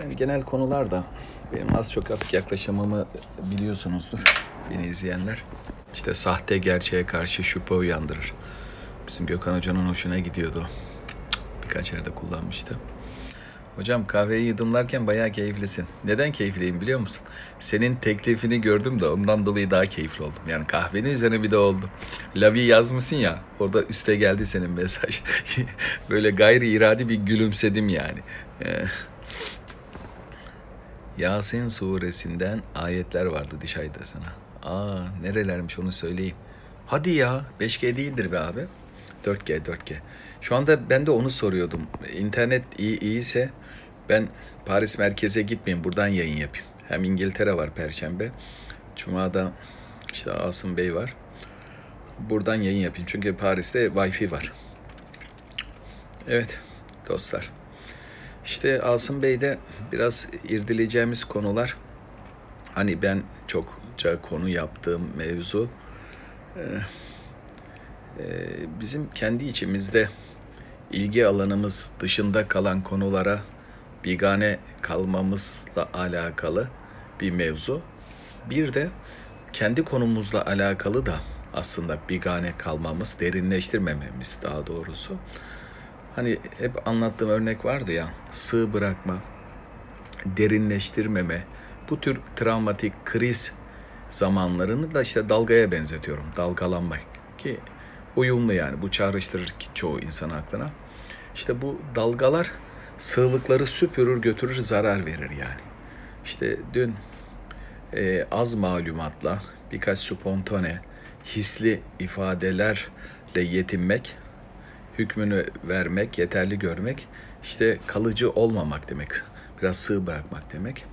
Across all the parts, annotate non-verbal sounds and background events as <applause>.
Yani genel konularda benim az çok artık yaklaşımımı biliyorsunuzdur beni izleyenler. İşte sahte gerçeğe karşı şüphe uyandırır. Bizim Gökhan Hoca'nın hoşuna gidiyordu. Birkaç yerde kullanmıştı. Hocam kahveyi yudumlarken bayağı keyiflisin. Neden keyifliyim biliyor musun? Senin teklifini gördüm de ondan dolayı daha keyifli oldum. Yani kahvenin üzerine bir de oldu. Lavi yazmışsın ya orada üste geldi senin mesaj. <laughs> Böyle gayri iradi bir gülümsedim yani. Yasin suresinden ayetler vardı Dişay'da sana. Aa nerelermiş onu söyleyin. Hadi ya 5G değildir be abi. 4G 4G. Şu anda ben de onu soruyordum. İnternet iyi iyiyse ben Paris merkeze gitmeyeyim buradan yayın yapayım. Hem İngiltere var Perşembe. Cuma'da işte Asım Bey var. Buradan yayın yapayım. Çünkü Paris'te Wi-Fi var. Evet dostlar. İşte Asım Bey'de biraz irdeleyeceğimiz konular hani ben çokça konu yaptığım mevzu e, e, bizim kendi içimizde ilgi alanımız dışında kalan konulara bigane kalmamızla alakalı bir mevzu. Bir de kendi konumuzla alakalı da aslında bigane kalmamız, derinleştirmememiz daha doğrusu. Hani hep anlattığım örnek vardı ya, sığ bırakma, derinleştirmeme, bu tür travmatik kriz zamanlarını da işte dalgaya benzetiyorum. Dalgalanmak ki uyumlu yani bu çağrıştırır ki çoğu insan aklına. İşte bu dalgalar sığlıkları süpürür götürür zarar verir yani. İşte dün e, az malumatla birkaç spontane hisli ifadelerle yetinmek, hükmünü vermek, yeterli görmek, işte kalıcı olmamak demek. Biraz sığ bırakmak demek.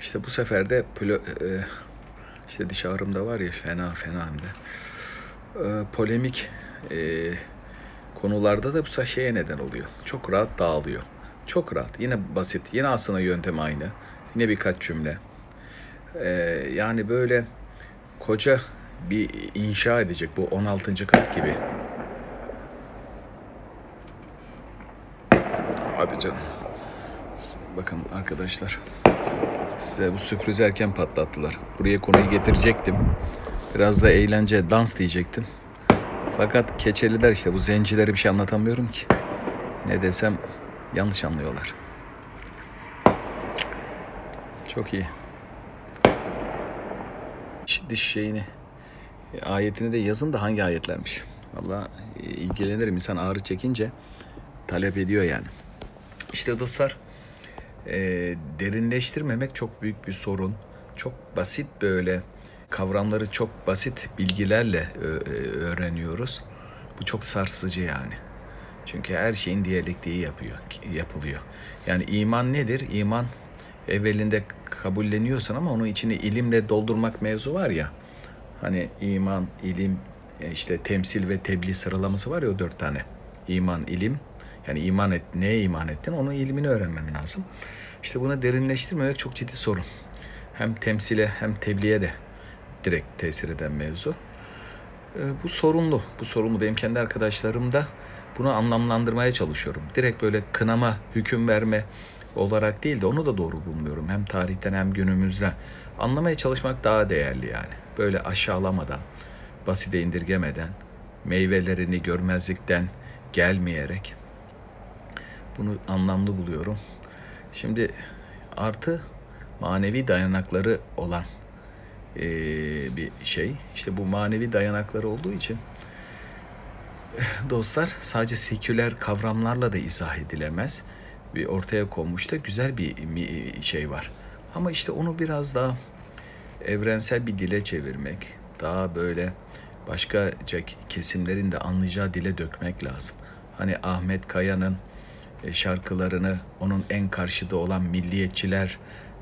İşte bu sefer de plo, e, işte diş ağrımda var ya fena fena hem de. E, polemik e, konularda da bu şeye neden oluyor. Çok rahat dağılıyor. Çok rahat. Yine basit. Yine aslında yöntem aynı. Yine birkaç cümle. Yani böyle koca bir inşa edecek bu 16. kat gibi. Hadi canım. Bakın arkadaşlar. Size bu sürprizi erken patlattılar. Buraya konuyu getirecektim. Biraz da eğlence, dans diyecektim. Fakat keçeliler işte bu zencilere bir şey anlatamıyorum ki. Ne desem yanlış anlıyorlar. Çok iyi. Diş şeyini, ayetini de yazın da hangi ayetlermiş. Valla ilgilenirim insan ağrı çekince talep ediyor yani. İşte dostlar e, derinleştirmemek çok büyük bir sorun. Çok basit böyle kavramları çok basit bilgilerle öğreniyoruz. Bu çok sarsıcı yani. Çünkü her şeyin diyalektiği yapıyor, yapılıyor. Yani iman nedir? İman evvelinde kabulleniyorsan ama onun içini ilimle doldurmak mevzu var ya. Hani iman, ilim, e, işte temsil ve tebliğ sıralaması var ya o dört tane. İman, ilim. Yani iman et, neye iman ettin? Onun ilmini öğrenmen lazım. İşte bunu derinleştirmemek çok ciddi sorun. Hem temsile hem tebliğe de direkt tesir eden mevzu. E, bu sorunlu. Bu sorunlu. Benim kendi arkadaşlarım da bunu anlamlandırmaya çalışıyorum. Direkt böyle kınama, hüküm verme olarak değil de onu da doğru bulmuyorum. Hem tarihten hem günümüzde. Anlamaya çalışmak daha değerli yani. Böyle aşağılamadan, basite indirgemeden, meyvelerini görmezlikten gelmeyerek bunu anlamlı buluyorum. Şimdi artı manevi dayanakları olan e, bir şey. İşte bu manevi dayanakları olduğu için dostlar sadece seküler kavramlarla da izah edilemez. Bir ortaya konmuş da güzel bir şey var. Ama işte onu biraz daha evrensel bir dile çevirmek, daha böyle başka kesimlerin de anlayacağı dile dökmek lazım. Hani Ahmet Kaya'nın e, şarkılarını onun en karşıda olan milliyetçiler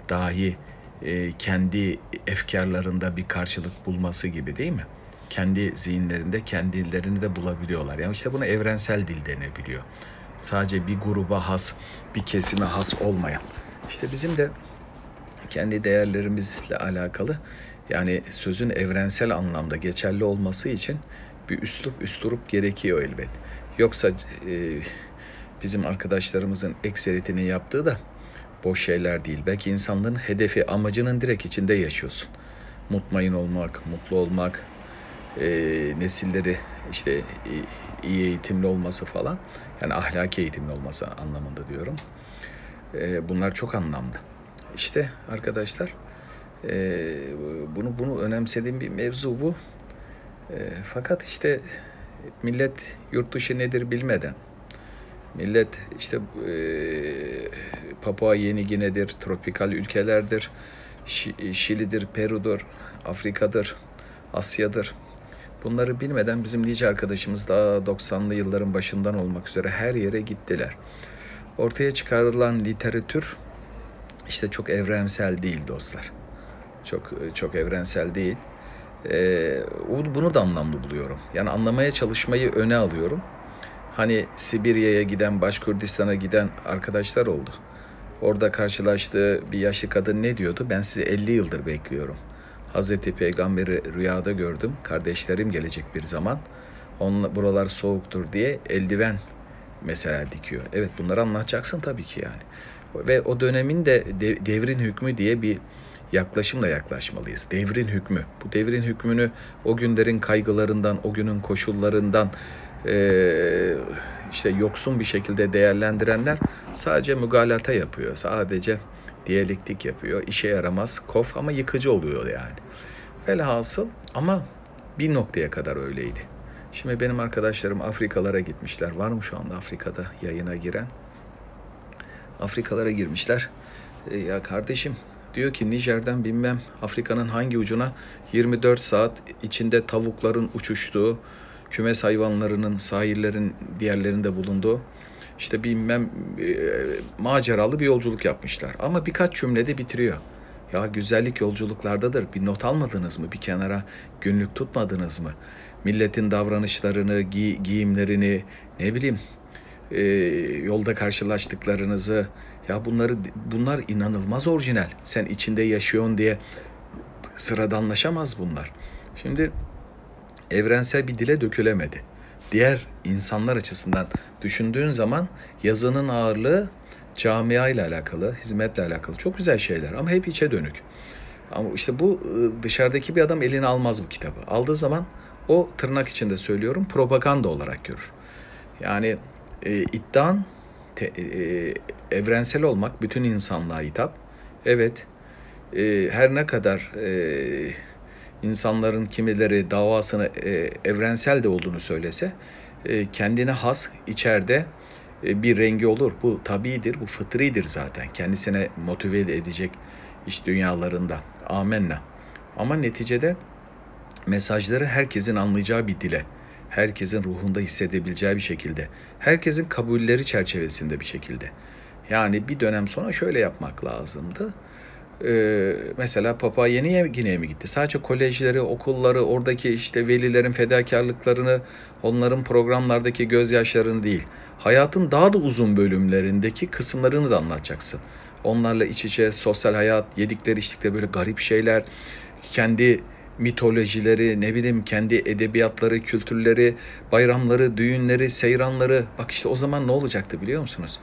dahi e, kendi efkarlarında bir karşılık bulması gibi değil mi? Kendi zihinlerinde kendilerini de bulabiliyorlar. Yani işte buna evrensel dil denebiliyor. Sadece bir gruba has, bir kesime has olmayan. İşte bizim de kendi değerlerimizle alakalı yani sözün evrensel anlamda geçerli olması için bir üslup, üsturup gerekiyor elbet. Yoksa e, bizim arkadaşlarımızın ekseritini yaptığı da boş şeyler değil. Belki insanlığın hedefi, amacının direkt içinde yaşıyorsun. Mutmain olmak, mutlu olmak, e, nesilleri işte iyi eğitimli olması falan. Yani ahlaki eğitimli olması anlamında diyorum. E, bunlar çok anlamlı. İşte arkadaşlar e, bunu bunu önemsediğim bir mevzu bu. E, fakat işte millet yurt dışı nedir bilmeden millet işte e, Papua Yeni Gine'dir, tropikal ülkelerdir, Şili'dir, Peru'dur, Afrika'dır, Asya'dır. Bunları bilmeden bizim nice arkadaşımız daha 90'lı yılların başından olmak üzere her yere gittiler. Ortaya çıkarılan literatür işte çok evrensel değil dostlar. Çok çok evrensel değil. Ee, bunu da anlamlı buluyorum. Yani anlamaya çalışmayı öne alıyorum. Hani Sibirya'ya giden, Başkurdistan'a giden arkadaşlar oldu. Orada karşılaştığı bir yaşlı kadın ne diyordu? Ben sizi 50 yıldır bekliyorum. Hazreti Peygamber'i rüyada gördüm. Kardeşlerim gelecek bir zaman. Onunla, buralar soğuktur diye eldiven mesela dikiyor. Evet bunları anlatacaksın tabii ki yani. Ve o dönemin de devrin hükmü diye bir yaklaşımla yaklaşmalıyız. Devrin hükmü. Bu devrin hükmünü o günlerin kaygılarından, o günün koşullarından işte yoksun bir şekilde değerlendirenler sadece mügalata yapıyor. Sadece diyalektik yapıyor. İşe yaramaz, kof ama yıkıcı oluyor yani. Velhasıl ama bir noktaya kadar öyleydi. Şimdi benim arkadaşlarım Afrikalara gitmişler. Var mı şu anda Afrika'da yayına giren? Afrikalara girmişler. E, ya kardeşim diyor ki Nijer'den bilmem Afrika'nın hangi ucuna 24 saat içinde tavukların uçuştuğu, kümes hayvanlarının sahillerin diğerlerinde bulunduğu işte bilmem e, maceralı bir yolculuk yapmışlar. Ama birkaç cümlede bitiriyor. Ya güzellik yolculuklardadır. Bir not almadınız mı? Bir kenara günlük tutmadınız mı? Milletin davranışlarını, gi- giyimlerini, ne bileyim e, yolda karşılaştıklarınızı ya bunları bunlar inanılmaz orijinal. Sen içinde yaşıyorsun diye sıradanlaşamaz bunlar. Şimdi evrensel bir dile dökülemedi. Diğer insanlar açısından düşündüğün zaman yazının ağırlığı camia ile alakalı, hizmetle alakalı çok güzel şeyler ama hep içe dönük. Ama işte bu ıı, dışarıdaki bir adam eline almaz bu kitabı. Aldığı zaman o tırnak içinde söylüyorum propaganda olarak görür. Yani e, iddian te, e, evrensel olmak bütün insanlığa hitap. Evet e, her ne kadar e, insanların kimileri davasını e, evrensel de olduğunu söylese e, kendine has içeride e, bir rengi olur. Bu tabidir, bu fıtridir zaten. Kendisine motive edecek iş dünyalarında. Amenna. Ama neticede mesajları herkesin anlayacağı bir dile, herkesin ruhunda hissedebileceği bir şekilde, herkesin kabulleri çerçevesinde bir şekilde. Yani bir dönem sonra şöyle yapmak lazımdı. Ee, mesela Papua Yeni Gine'ye mi gitti? Sadece kolejleri, okulları, oradaki işte velilerin fedakarlıklarını, onların programlardaki gözyaşlarını değil, hayatın daha da uzun bölümlerindeki kısımlarını da anlatacaksın. Onlarla iç içe sosyal hayat, yedikleri içtikleri böyle garip şeyler, kendi mitolojileri, ne bileyim kendi edebiyatları, kültürleri, bayramları, düğünleri, seyranları. Bak işte o zaman ne olacaktı biliyor musunuz?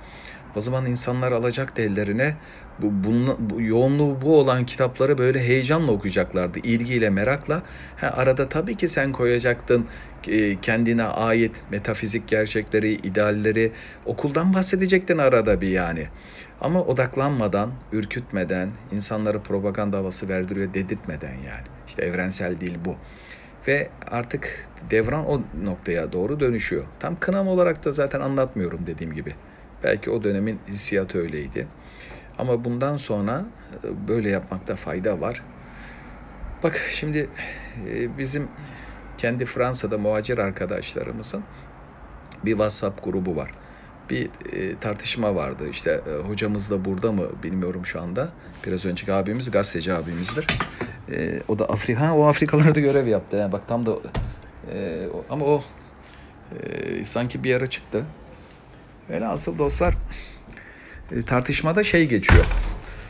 O zaman insanlar alacaktı ellerine bu, bunun, bu yoğunluğu bu olan kitapları böyle heyecanla okuyacaklardı. ilgiyle, merakla. Ha, arada tabii ki sen koyacaktın e, kendine ait metafizik gerçekleri, idealleri okuldan bahsedecektin arada bir yani. Ama odaklanmadan, ürkütmeden, insanları propaganda havası verdiriyor dedirtmeden yani. İşte evrensel değil bu. Ve artık devran o noktaya doğru dönüşüyor. Tam kınam olarak da zaten anlatmıyorum dediğim gibi. Belki o dönemin hissiyatı öyleydi. Ama bundan sonra e, böyle yapmakta fayda var. Bak şimdi e, bizim kendi Fransa'da muhacir arkadaşlarımızın bir WhatsApp grubu var. Bir e, tartışma vardı. İşte hocamız da burada mı bilmiyorum şu anda. Biraz önceki abimiz gazeteci abimizdir. O da Afrika, o Afrikalarda görev yaptı. Yani bak tam da ama o sanki bir ara çıktı. Velhasıl dostlar e, tartışmada şey geçiyor.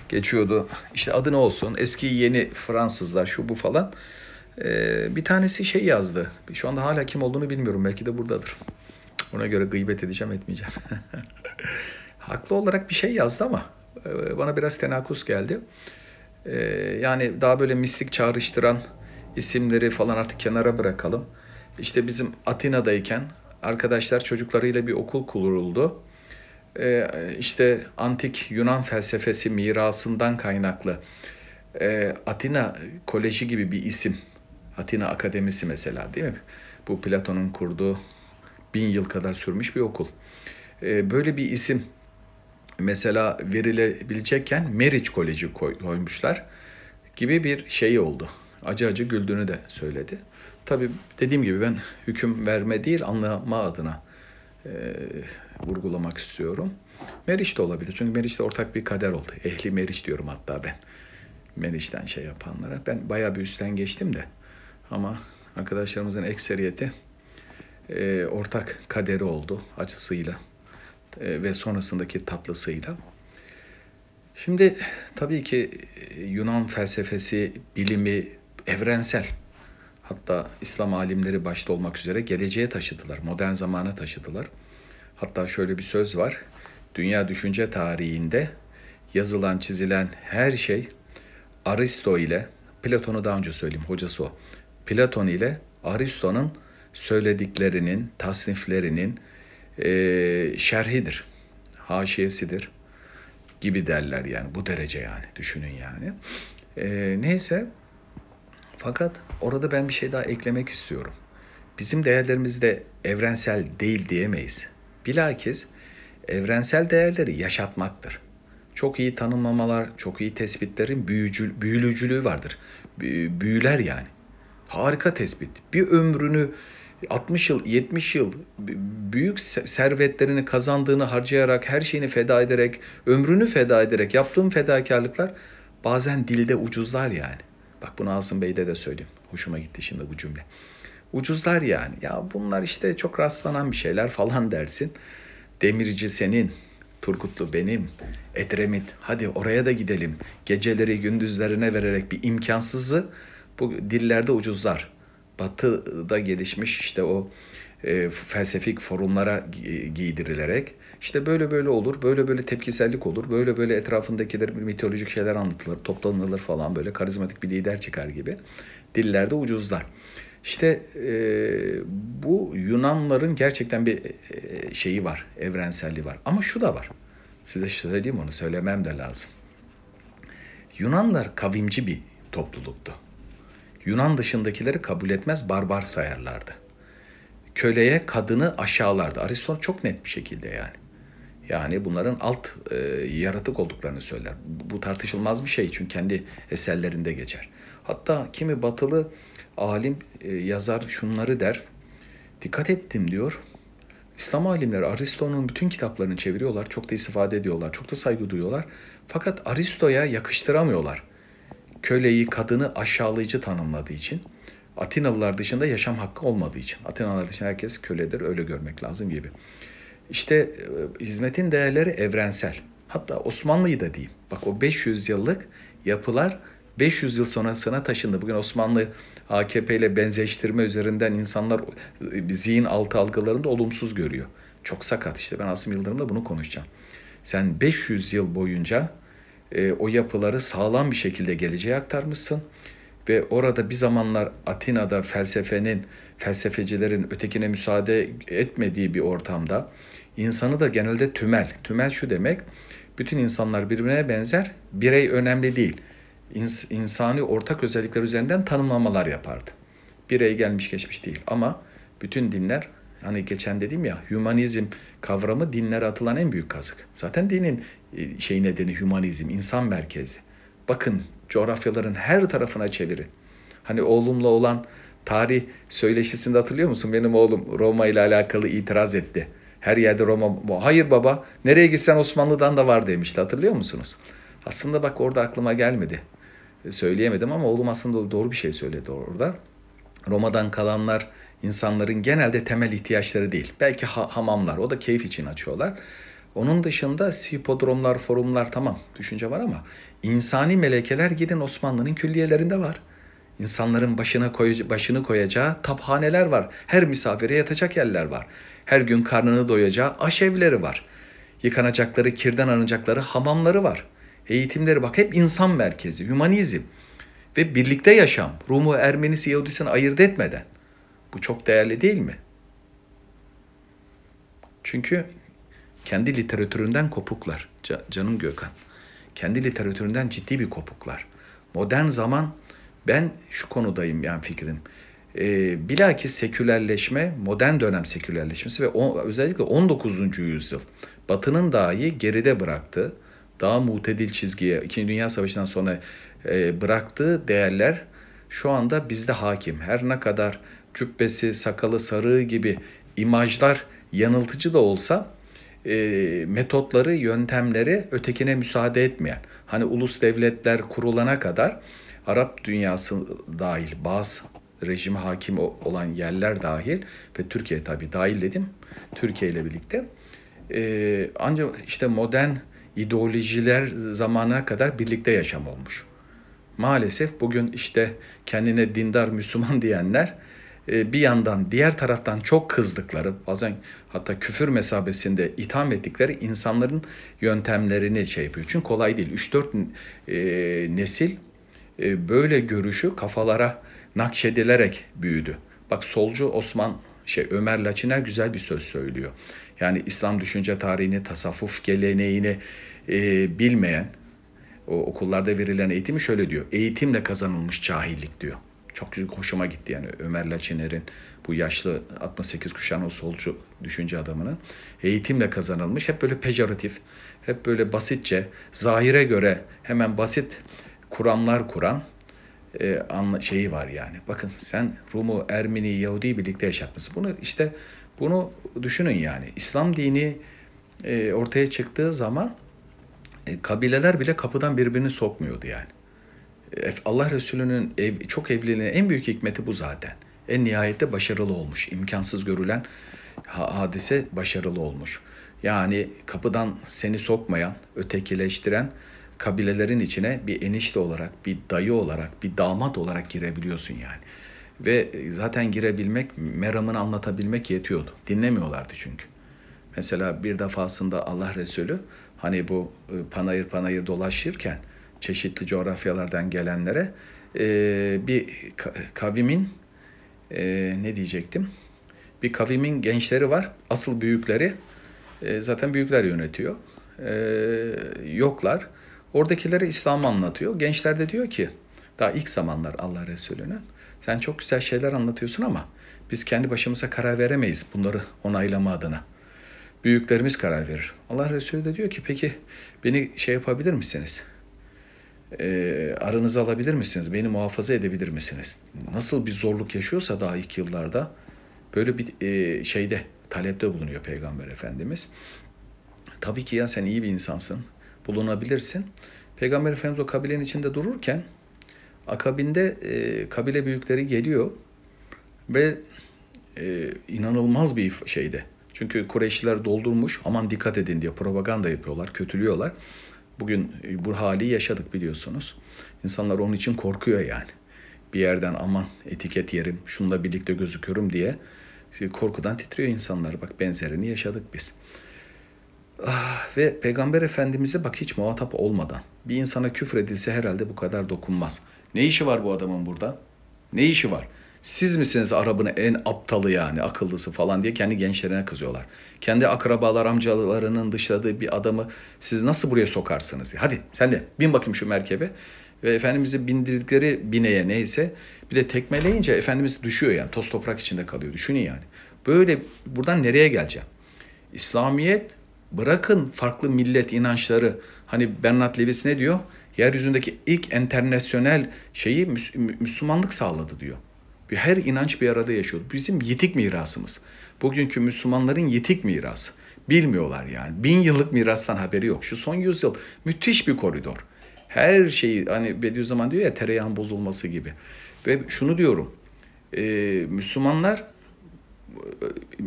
Geçiyordu. İşte adı ne olsun? Eski yeni Fransızlar şu bu falan. Ee, bir tanesi şey yazdı. Şu anda hala kim olduğunu bilmiyorum. Belki de buradadır. Ona göre gıybet edeceğim etmeyeceğim. <laughs> Haklı olarak bir şey yazdı ama e, bana biraz tenakus geldi. E, yani daha böyle mistik çağrıştıran isimleri falan artık kenara bırakalım. İşte bizim Atina'dayken arkadaşlar çocuklarıyla bir okul kuruldu. E, işte antik Yunan felsefesi mirasından kaynaklı Atina Koleji gibi bir isim. Atina Akademisi mesela değil mi? Bu Platon'un kurduğu bin yıl kadar sürmüş bir okul. Böyle bir isim mesela verilebilecekken Meriç Koleji koymuşlar gibi bir şey oldu. Acı acı güldüğünü de söyledi. Tabii dediğim gibi ben <laughs> hüküm verme değil anlama adına e, vurgulamak istiyorum. Meriç de olabilir. Çünkü Meriç'te ortak bir kader oldu. Ehli Meriç diyorum hatta ben. Meriç'ten şey yapanlara. Ben bayağı bir üstten geçtim de. Ama arkadaşlarımızın ekseriyeti e, ortak kaderi oldu acısıyla e, ve sonrasındaki tatlısıyla. Şimdi tabii ki Yunan felsefesi, bilimi evrensel. Hatta İslam alimleri başta olmak üzere geleceğe taşıdılar, modern zamana taşıdılar. Hatta şöyle bir söz var. Dünya düşünce tarihinde yazılan, çizilen her şey Aristo ile Platon'u daha önce söyleyeyim, hocası o. Platon ile Aristo'nun söylediklerinin, tasniflerinin e, şerhidir, haşiyesidir gibi derler yani bu derece yani düşünün yani. E, neyse fakat orada ben bir şey daha eklemek istiyorum. Bizim değerlerimiz de evrensel değil diyemeyiz. Bilakis evrensel değerleri yaşatmaktır. Çok iyi tanımlamalar, çok iyi tespitlerin büyücü, büyülücülüğü vardır. Büyüler yani. Harika tespit. Bir ömrünü 60 yıl, 70 yıl büyük servetlerini kazandığını harcayarak, her şeyini feda ederek, ömrünü feda ederek yaptığım fedakarlıklar bazen dilde ucuzlar yani. Bak bunu Asım Bey'de de söyleyeyim. Hoşuma gitti şimdi bu cümle. Ucuzlar yani. Ya bunlar işte çok rastlanan bir şeyler falan dersin. Demirci senin, Turgutlu benim, Edremit hadi oraya da gidelim. Geceleri gündüzlerine vererek bir imkansızı bu dillerde ucuzlar. Batı'da gelişmiş işte o e, felsefik forumlara giydirilerek işte böyle böyle olur, böyle böyle tepkisellik olur, böyle böyle etrafındakiler mitolojik şeyler anlatılır, toplanılır falan böyle karizmatik bir lider çıkar gibi dillerde ucuzlar. İşte e, bu Yunanların gerçekten bir e, şeyi var, evrenselliği var. Ama şu da var. Size söyleyeyim onu, söylemem de lazım. Yunanlar kavimci bir topluluktu. Yunan dışındakileri kabul etmez, barbar sayarlardı. Köleye kadını aşağılardı. Ariston çok net bir şekilde yani. Yani bunların alt e, yaratık olduklarını söyler. Bu tartışılmaz bir şey çünkü kendi eserlerinde geçer. Hatta kimi batılı alim e, yazar şunları der. Dikkat ettim diyor. İslam alimleri Aristo'nun bütün kitaplarını çeviriyorlar. Çok da istifade ediyorlar. Çok da saygı duyuyorlar. Fakat Aristo'ya yakıştıramıyorlar. Köleyi, kadını aşağılayıcı tanımladığı için. Atinalılar dışında yaşam hakkı olmadığı için. Atinalılar dışında herkes köledir. Öyle görmek lazım gibi. İşte e, hizmetin değerleri evrensel. Hatta Osmanlı'yı da diyeyim. Bak o 500 yıllık yapılar 500 yıl sonrasına taşındı. Bugün Osmanlı AKP ile benzeştirme üzerinden insanlar zihin altı algılarında olumsuz görüyor. Çok sakat işte ben Asım Yıldırım'la bunu konuşacağım. Sen 500 yıl boyunca e, o yapıları sağlam bir şekilde geleceğe aktarmışsın ve orada bir zamanlar Atina'da felsefenin, felsefecilerin ötekine müsaade etmediği bir ortamda insanı da genelde tümel. Tümel şu demek, bütün insanlar birbirine benzer, birey önemli değil. İns, insani ortak özellikler üzerinden tanımlamalar yapardı. Birey gelmiş geçmiş değil ama bütün dinler hani geçen dedim ya hümanizm kavramı dinlere atılan en büyük kazık. Zaten dinin e, şey nedeni hümanizm, insan merkezli. Bakın coğrafyaların her tarafına çeviri. Hani oğlumla olan tarih söyleşisinde hatırlıyor musun? Benim oğlum Roma ile alakalı itiraz etti. Her yerde Roma. Hayır baba nereye gitsen Osmanlı'dan da var demişti hatırlıyor musunuz? Aslında bak orada aklıma gelmedi. Söyleyemedim ama oğlum aslında doğru bir şey söyledi orada. Roma'dan kalanlar insanların genelde temel ihtiyaçları değil. Belki ha- hamamlar o da keyif için açıyorlar. Onun dışında hipodromlar, forumlar tamam düşünce var ama insani melekeler gidin Osmanlı'nın külliyelerinde var. İnsanların başına koy, başını koyacağı taphaneler var. Her misafire yatacak yerler var. Her gün karnını doyacağı aşevleri var. yıkanacakları, kirden arınacakları hamamları var. Eğitimleri bak hep insan merkezi, hümanizm ve birlikte yaşam. Rumu, Ermenisi, Yahudisini ayırt etmeden. Bu çok değerli değil mi? Çünkü kendi literatüründen kopuklar. Canım Gökhan. Kendi literatüründen ciddi bir kopuklar. Modern zaman ben şu konudayım yani fikrim. E, bilakis sekülerleşme, modern dönem sekülerleşmesi ve on, özellikle 19. yüzyıl Batı'nın dahi geride bıraktığı, daha mutedil çizgiye, İkinci Dünya Savaşı'ndan sonra e, bıraktığı değerler şu anda bizde hakim. Her ne kadar cübbesi, sakalı, sarığı gibi imajlar yanıltıcı da olsa e, metotları, yöntemleri ötekine müsaade etmeyen, hani ulus devletler kurulana kadar Arap dünyası dahil bazı rejime hakim olan yerler dahil ve Türkiye tabi dahil dedim Türkiye ile birlikte e, ancak işte modern ideolojiler zamanına kadar birlikte yaşam olmuş. Maalesef bugün işte kendine dindar Müslüman <laughs> diyenler e, bir yandan diğer taraftan çok kızdıkları bazen hatta küfür mesabesinde itham ettikleri insanların yöntemlerini şey yapıyor. Çünkü kolay değil. 3-4 e, nesil e, böyle görüşü kafalara nakşedilerek büyüdü. Bak solcu Osman şey Ömer Laçiner güzel bir söz söylüyor. Yani İslam düşünce tarihini, tasavvuf geleneğini e, bilmeyen o okullarda verilen eğitimi şöyle diyor. Eğitimle kazanılmış cahillik diyor. Çok hoşuma gitti yani Ömer Laçiner'in bu yaşlı 68 kuşağın o solcu düşünce adamının eğitimle kazanılmış hep böyle pejoratif, hep böyle basitçe, zahire göre hemen basit kuramlar kuran e, anla, şeyi var yani. Bakın sen Rum'u, Ermeni, Yahudi birlikte yaşatmışsın. Bunu işte bunu düşünün yani. İslam dini e, ortaya çıktığı zaman e, kabileler bile kapıdan birbirini sokmuyordu yani. E, Allah Resulü'nün ev, çok evliliğinin en büyük hikmeti bu zaten. En nihayette başarılı olmuş. İmkansız görülen hadise başarılı olmuş. Yani kapıdan seni sokmayan, ötekileştiren kabilelerin içine bir enişte olarak, bir dayı olarak, bir damat olarak girebiliyorsun yani. Ve zaten girebilmek, meramını anlatabilmek yetiyordu. Dinlemiyorlardı çünkü. Mesela bir defasında Allah Resulü hani bu e, panayır panayır dolaşırken çeşitli coğrafyalardan gelenlere e, bir kavimin e, ne diyecektim? Bir kavimin gençleri var. Asıl büyükleri zaten büyükler yönetiyor. Yoklar. Oradakilere İslam'ı anlatıyor. Gençler de diyor ki daha ilk zamanlar Allah Resulü'nün sen çok güzel şeyler anlatıyorsun ama biz kendi başımıza karar veremeyiz bunları onaylama adına. Büyüklerimiz karar verir. Allah Resulü de diyor ki peki beni şey yapabilir misiniz? E, aranızı alabilir misiniz? Beni muhafaza edebilir misiniz? Nasıl bir zorluk yaşıyorsa daha ilk yıllarda böyle bir e, şeyde talepte bulunuyor Peygamber Efendimiz. Tabii ki ya sen iyi bir insansın bulunabilirsin. Peygamber Efendimiz o kabilenin içinde dururken akabinde e, kabile büyükleri geliyor ve e, inanılmaz bir şeyde. Çünkü Kureyşliler doldurmuş aman dikkat edin diye propaganda yapıyorlar, kötülüyorlar. Bugün e, bu hali yaşadık biliyorsunuz. İnsanlar onun için korkuyor yani. Bir yerden aman etiket yerim, şunla birlikte gözüküyorum diye korkudan titriyor insanlar. Bak benzerini yaşadık biz. Ah, ve Peygamber Efendimiz'e bak hiç muhatap olmadan bir insana küfür edilse herhalde bu kadar dokunmaz. Ne işi var bu adamın burada? Ne işi var? Siz misiniz Arap'ın en aptalı yani akıllısı falan diye kendi gençlerine kızıyorlar. Kendi akrabalar amcalarının dışladığı bir adamı siz nasıl buraya sokarsınız? Hadi sen de bin bakayım şu merkebe. Ve Efendimiz'i bindirdikleri bineye neyse bir de tekmeleyince Efendimiz düşüyor yani toz toprak içinde kalıyor. Düşünün yani. Böyle buradan nereye geleceğim? İslamiyet Bırakın farklı millet inançları. Hani Bernard Lewis ne diyor? Yeryüzündeki ilk internasyonel şeyi Müslümanlık sağladı diyor. Her inanç bir arada yaşıyor. Bizim yitik mirasımız. Bugünkü Müslümanların yitik mirası. Bilmiyorlar yani. Bin yıllık mirastan haberi yok. Şu son yüzyıl müthiş bir koridor. Her şeyi hani Bediüzzaman diyor ya tereyağın bozulması gibi. Ve şunu diyorum. E, Müslümanlar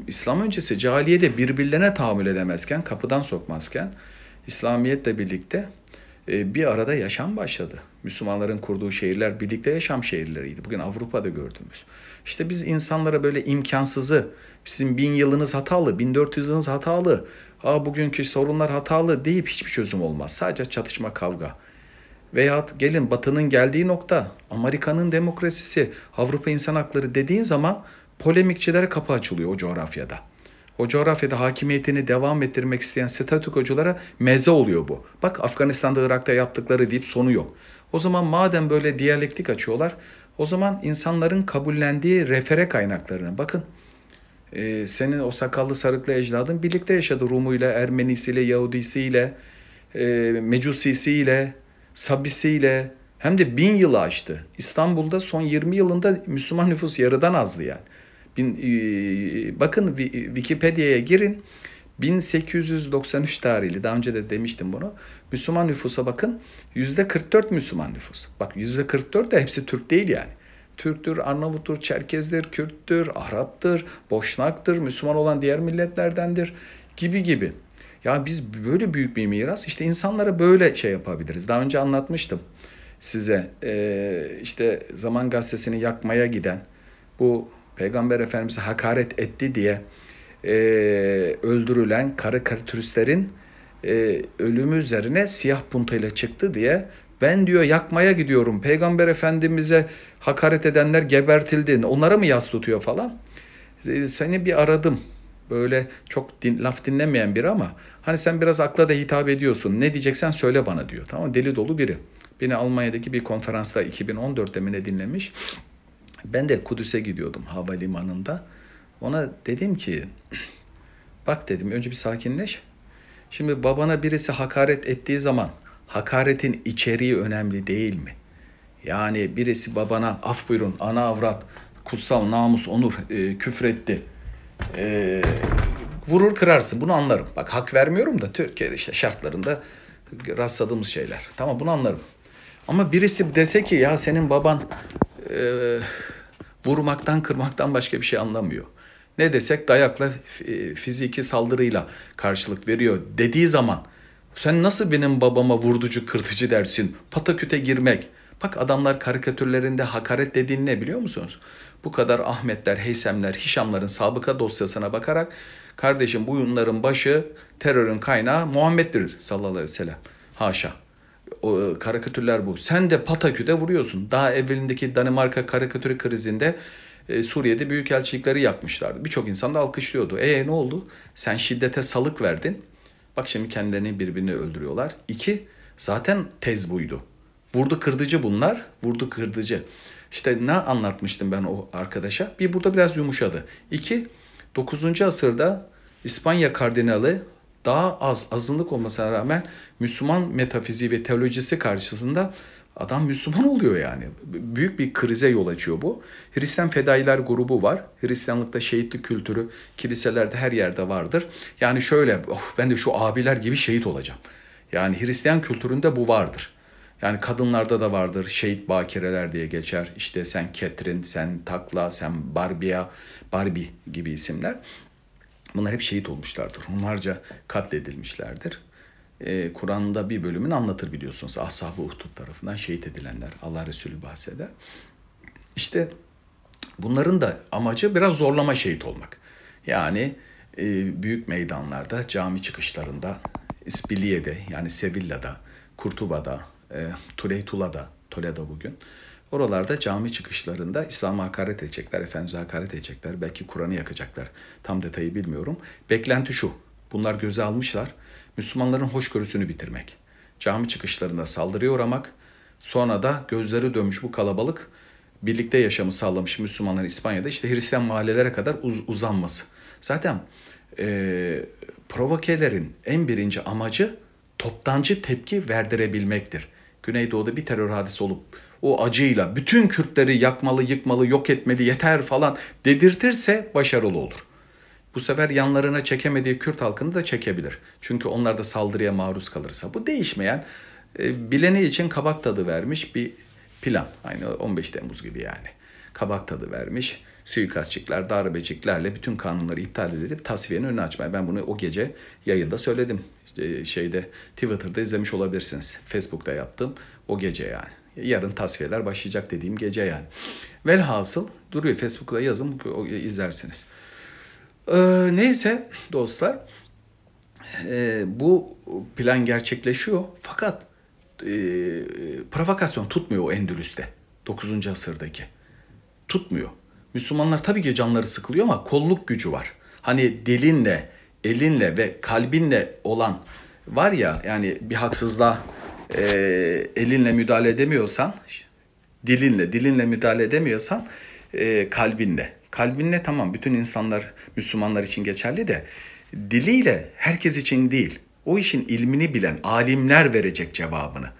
İslam öncesi cahiliyede birbirlerine tahammül edemezken, kapıdan sokmazken İslamiyetle birlikte bir arada yaşam başladı. Müslümanların kurduğu şehirler birlikte yaşam şehirleriydi. Bugün Avrupa'da gördüğümüz. İşte biz insanlara böyle imkansızı, sizin bin yılınız hatalı, bin dört yüz yılınız hatalı, ha bugünkü sorunlar hatalı deyip hiçbir çözüm olmaz. Sadece çatışma kavga. Veyahut gelin Batı'nın geldiği nokta Amerika'nın demokrasisi, Avrupa insan hakları dediğin zaman polemikçilere kapı açılıyor o coğrafyada. O coğrafyada hakimiyetini devam ettirmek isteyen statükoculara meze oluyor bu. Bak Afganistan'da Irak'ta yaptıkları deyip sonu yok. O zaman madem böyle diyalektik açıyorlar o zaman insanların kabullendiği refere kaynaklarına bakın. Ee, senin o sakallı sarıklı ecdadın birlikte yaşadı Rumuyla, Ermenisiyle, Yahudisiyle, e, Mecusisiyle, Sabisiyle hem de bin yılı aştı. İstanbul'da son 20 yılında Müslüman nüfus yarıdan azdı yani. Bin, e, bakın Wikipedia'ya girin. 1893 tarihli daha önce de demiştim bunu. Müslüman nüfusa bakın yüzde 44 Müslüman nüfus. Bak yüzde 44 de hepsi Türk değil yani. Türktür, Arnavuttur, Çerkezdir, Kürttür, Arap'tır, Boşnak'tır, Müslüman olan diğer milletlerdendir gibi gibi. Ya biz böyle büyük bir miras işte insanlara böyle şey yapabiliriz. Daha önce anlatmıştım size ee, işte Zaman Gazetesi'ni yakmaya giden bu Peygamber Efendimiz'e hakaret etti diye e, öldürülen karikatüristlerin e, ölümü üzerine siyah puntayla çıktı diye ben diyor yakmaya gidiyorum. Peygamber Efendimiz'e hakaret edenler gebertildi. Onlara mı yas tutuyor falan? E, seni bir aradım. Böyle çok din, laf dinlemeyen biri ama hani sen biraz akla da hitap ediyorsun. Ne diyeceksen söyle bana diyor. Tamam Deli dolu biri. Beni Almanya'daki bir konferansta 2014'te mi ne dinlemiş. Ben de Kudüs'e gidiyordum havalimanında. Ona dedim ki bak dedim önce bir sakinleş. Şimdi babana birisi hakaret ettiği zaman hakaretin içeriği önemli değil mi? Yani birisi babana af buyurun ana avrat kutsal namus onur e, küfretti. E, vurur kırarsın bunu anlarım. Bak hak vermiyorum da Türkiye'de işte şartlarında rastladığımız şeyler. Tamam bunu anlarım. Ama birisi dese ki ya senin baban e, vurmaktan kırmaktan başka bir şey anlamıyor. Ne desek dayakla fiziki saldırıyla karşılık veriyor dediği zaman sen nasıl benim babama vurducu kırtıcı dersin? Pataküte girmek. Bak adamlar karikatürlerinde hakaret dediğini ne biliyor musunuz? Bu kadar Ahmetler, Heysemler, Hişamların sabıka dosyasına bakarak kardeşim bu bunların başı terörün kaynağı Muhammed'dir sallallahu aleyhi ve sellem. Haşa. E, karikatürler bu. Sen de Patakü'de vuruyorsun. Daha evvelindeki Danimarka karikatürü krizinde e, Suriye'de büyükelçilikleri yakmışlardı. Birçok insan da alkışlıyordu. E ne oldu? Sen şiddete salık verdin. Bak şimdi kendilerini birbirini öldürüyorlar. İki, zaten tez buydu. Vurdu kırdıcı bunlar, vurdu kırdıcı. İşte ne anlatmıştım ben o arkadaşa? Bir burada biraz yumuşadı. İki, 9. asırda İspanya kardinali daha az azınlık olmasına rağmen Müslüman metafiziği ve teolojisi karşısında Adam Müslüman oluyor yani. Büyük bir krize yol açıyor bu. Hristiyan fedailer grubu var. Hristiyanlıkta şehitlik kültürü kiliselerde her yerde vardır. Yani şöyle of ben de şu abiler gibi şehit olacağım. Yani Hristiyan kültüründe bu vardır. Yani kadınlarda da vardır. Şehit bakireler diye geçer. İşte sen Ketrin, sen Takla, sen Barbia, Barbie gibi isimler. Bunlar hep şehit olmuşlardır. Onlarca katledilmişlerdir e, Kur'an'da bir bölümünü anlatır biliyorsunuz. Ashab-ı Uhdud tarafından şehit edilenler. Allah Resulü bahseder. İşte bunların da amacı biraz zorlama şehit olmak. Yani e, büyük meydanlarda, cami çıkışlarında, İspiliye'de yani Sevilla'da, Kurtuba'da, e, Tuleytula'da, Toledo bugün. Oralarda cami çıkışlarında İslam'a hakaret edecekler, Efendimiz'e hakaret edecekler, belki Kur'an'ı yakacaklar. Tam detayı bilmiyorum. Beklenti şu, bunlar göze almışlar. Müslümanların hoşgörüsünü bitirmek. Cami çıkışlarında saldırıya uğramak, sonra da gözleri dönmüş bu kalabalık birlikte yaşamı sağlamış Müslümanların İspanya'da işte Hristiyan mahallelere kadar uz- uzanması. Zaten e, provokelerin en birinci amacı toptancı tepki verdirebilmektir. Güneydoğu'da bir terör hadisi olup o acıyla bütün Kürtleri yakmalı, yıkmalı, yok etmeli, yeter falan dedirtirse başarılı olur. Bu sefer yanlarına çekemediği Kürt halkını da çekebilir. Çünkü onlar da saldırıya maruz kalırsa. Bu değişmeyen, e, bileni için kabak tadı vermiş bir plan. Aynı 15 Temmuz gibi yani. Kabak tadı vermiş. Suikastçıklar, darbeciklerle bütün kanunları iptal edip tasfiyenin önünü açmaya. Ben bunu o gece yayında söyledim. İşte şeyde Twitter'da izlemiş olabilirsiniz. Facebook'ta yaptım o gece yani. Yarın tasfiyeler başlayacak dediğim gece yani. Velhasıl duruyor Facebook'ta yazın izlersiniz. Ee, neyse dostlar e, bu plan gerçekleşiyor fakat e, provokasyon tutmuyor o Endülüs'te 9. asırdaki. Tutmuyor. Müslümanlar tabii ki canları sıkılıyor ama kolluk gücü var. Hani dilinle, elinle ve kalbinle olan var ya yani bir haksızlığa e, elinle müdahale edemiyorsan, dilinle, dilinle müdahale edemiyorsan e, kalbinle. Kalbinle tamam bütün insanlar Müslümanlar için geçerli de diliyle herkes için değil. O işin ilmini bilen alimler verecek cevabını.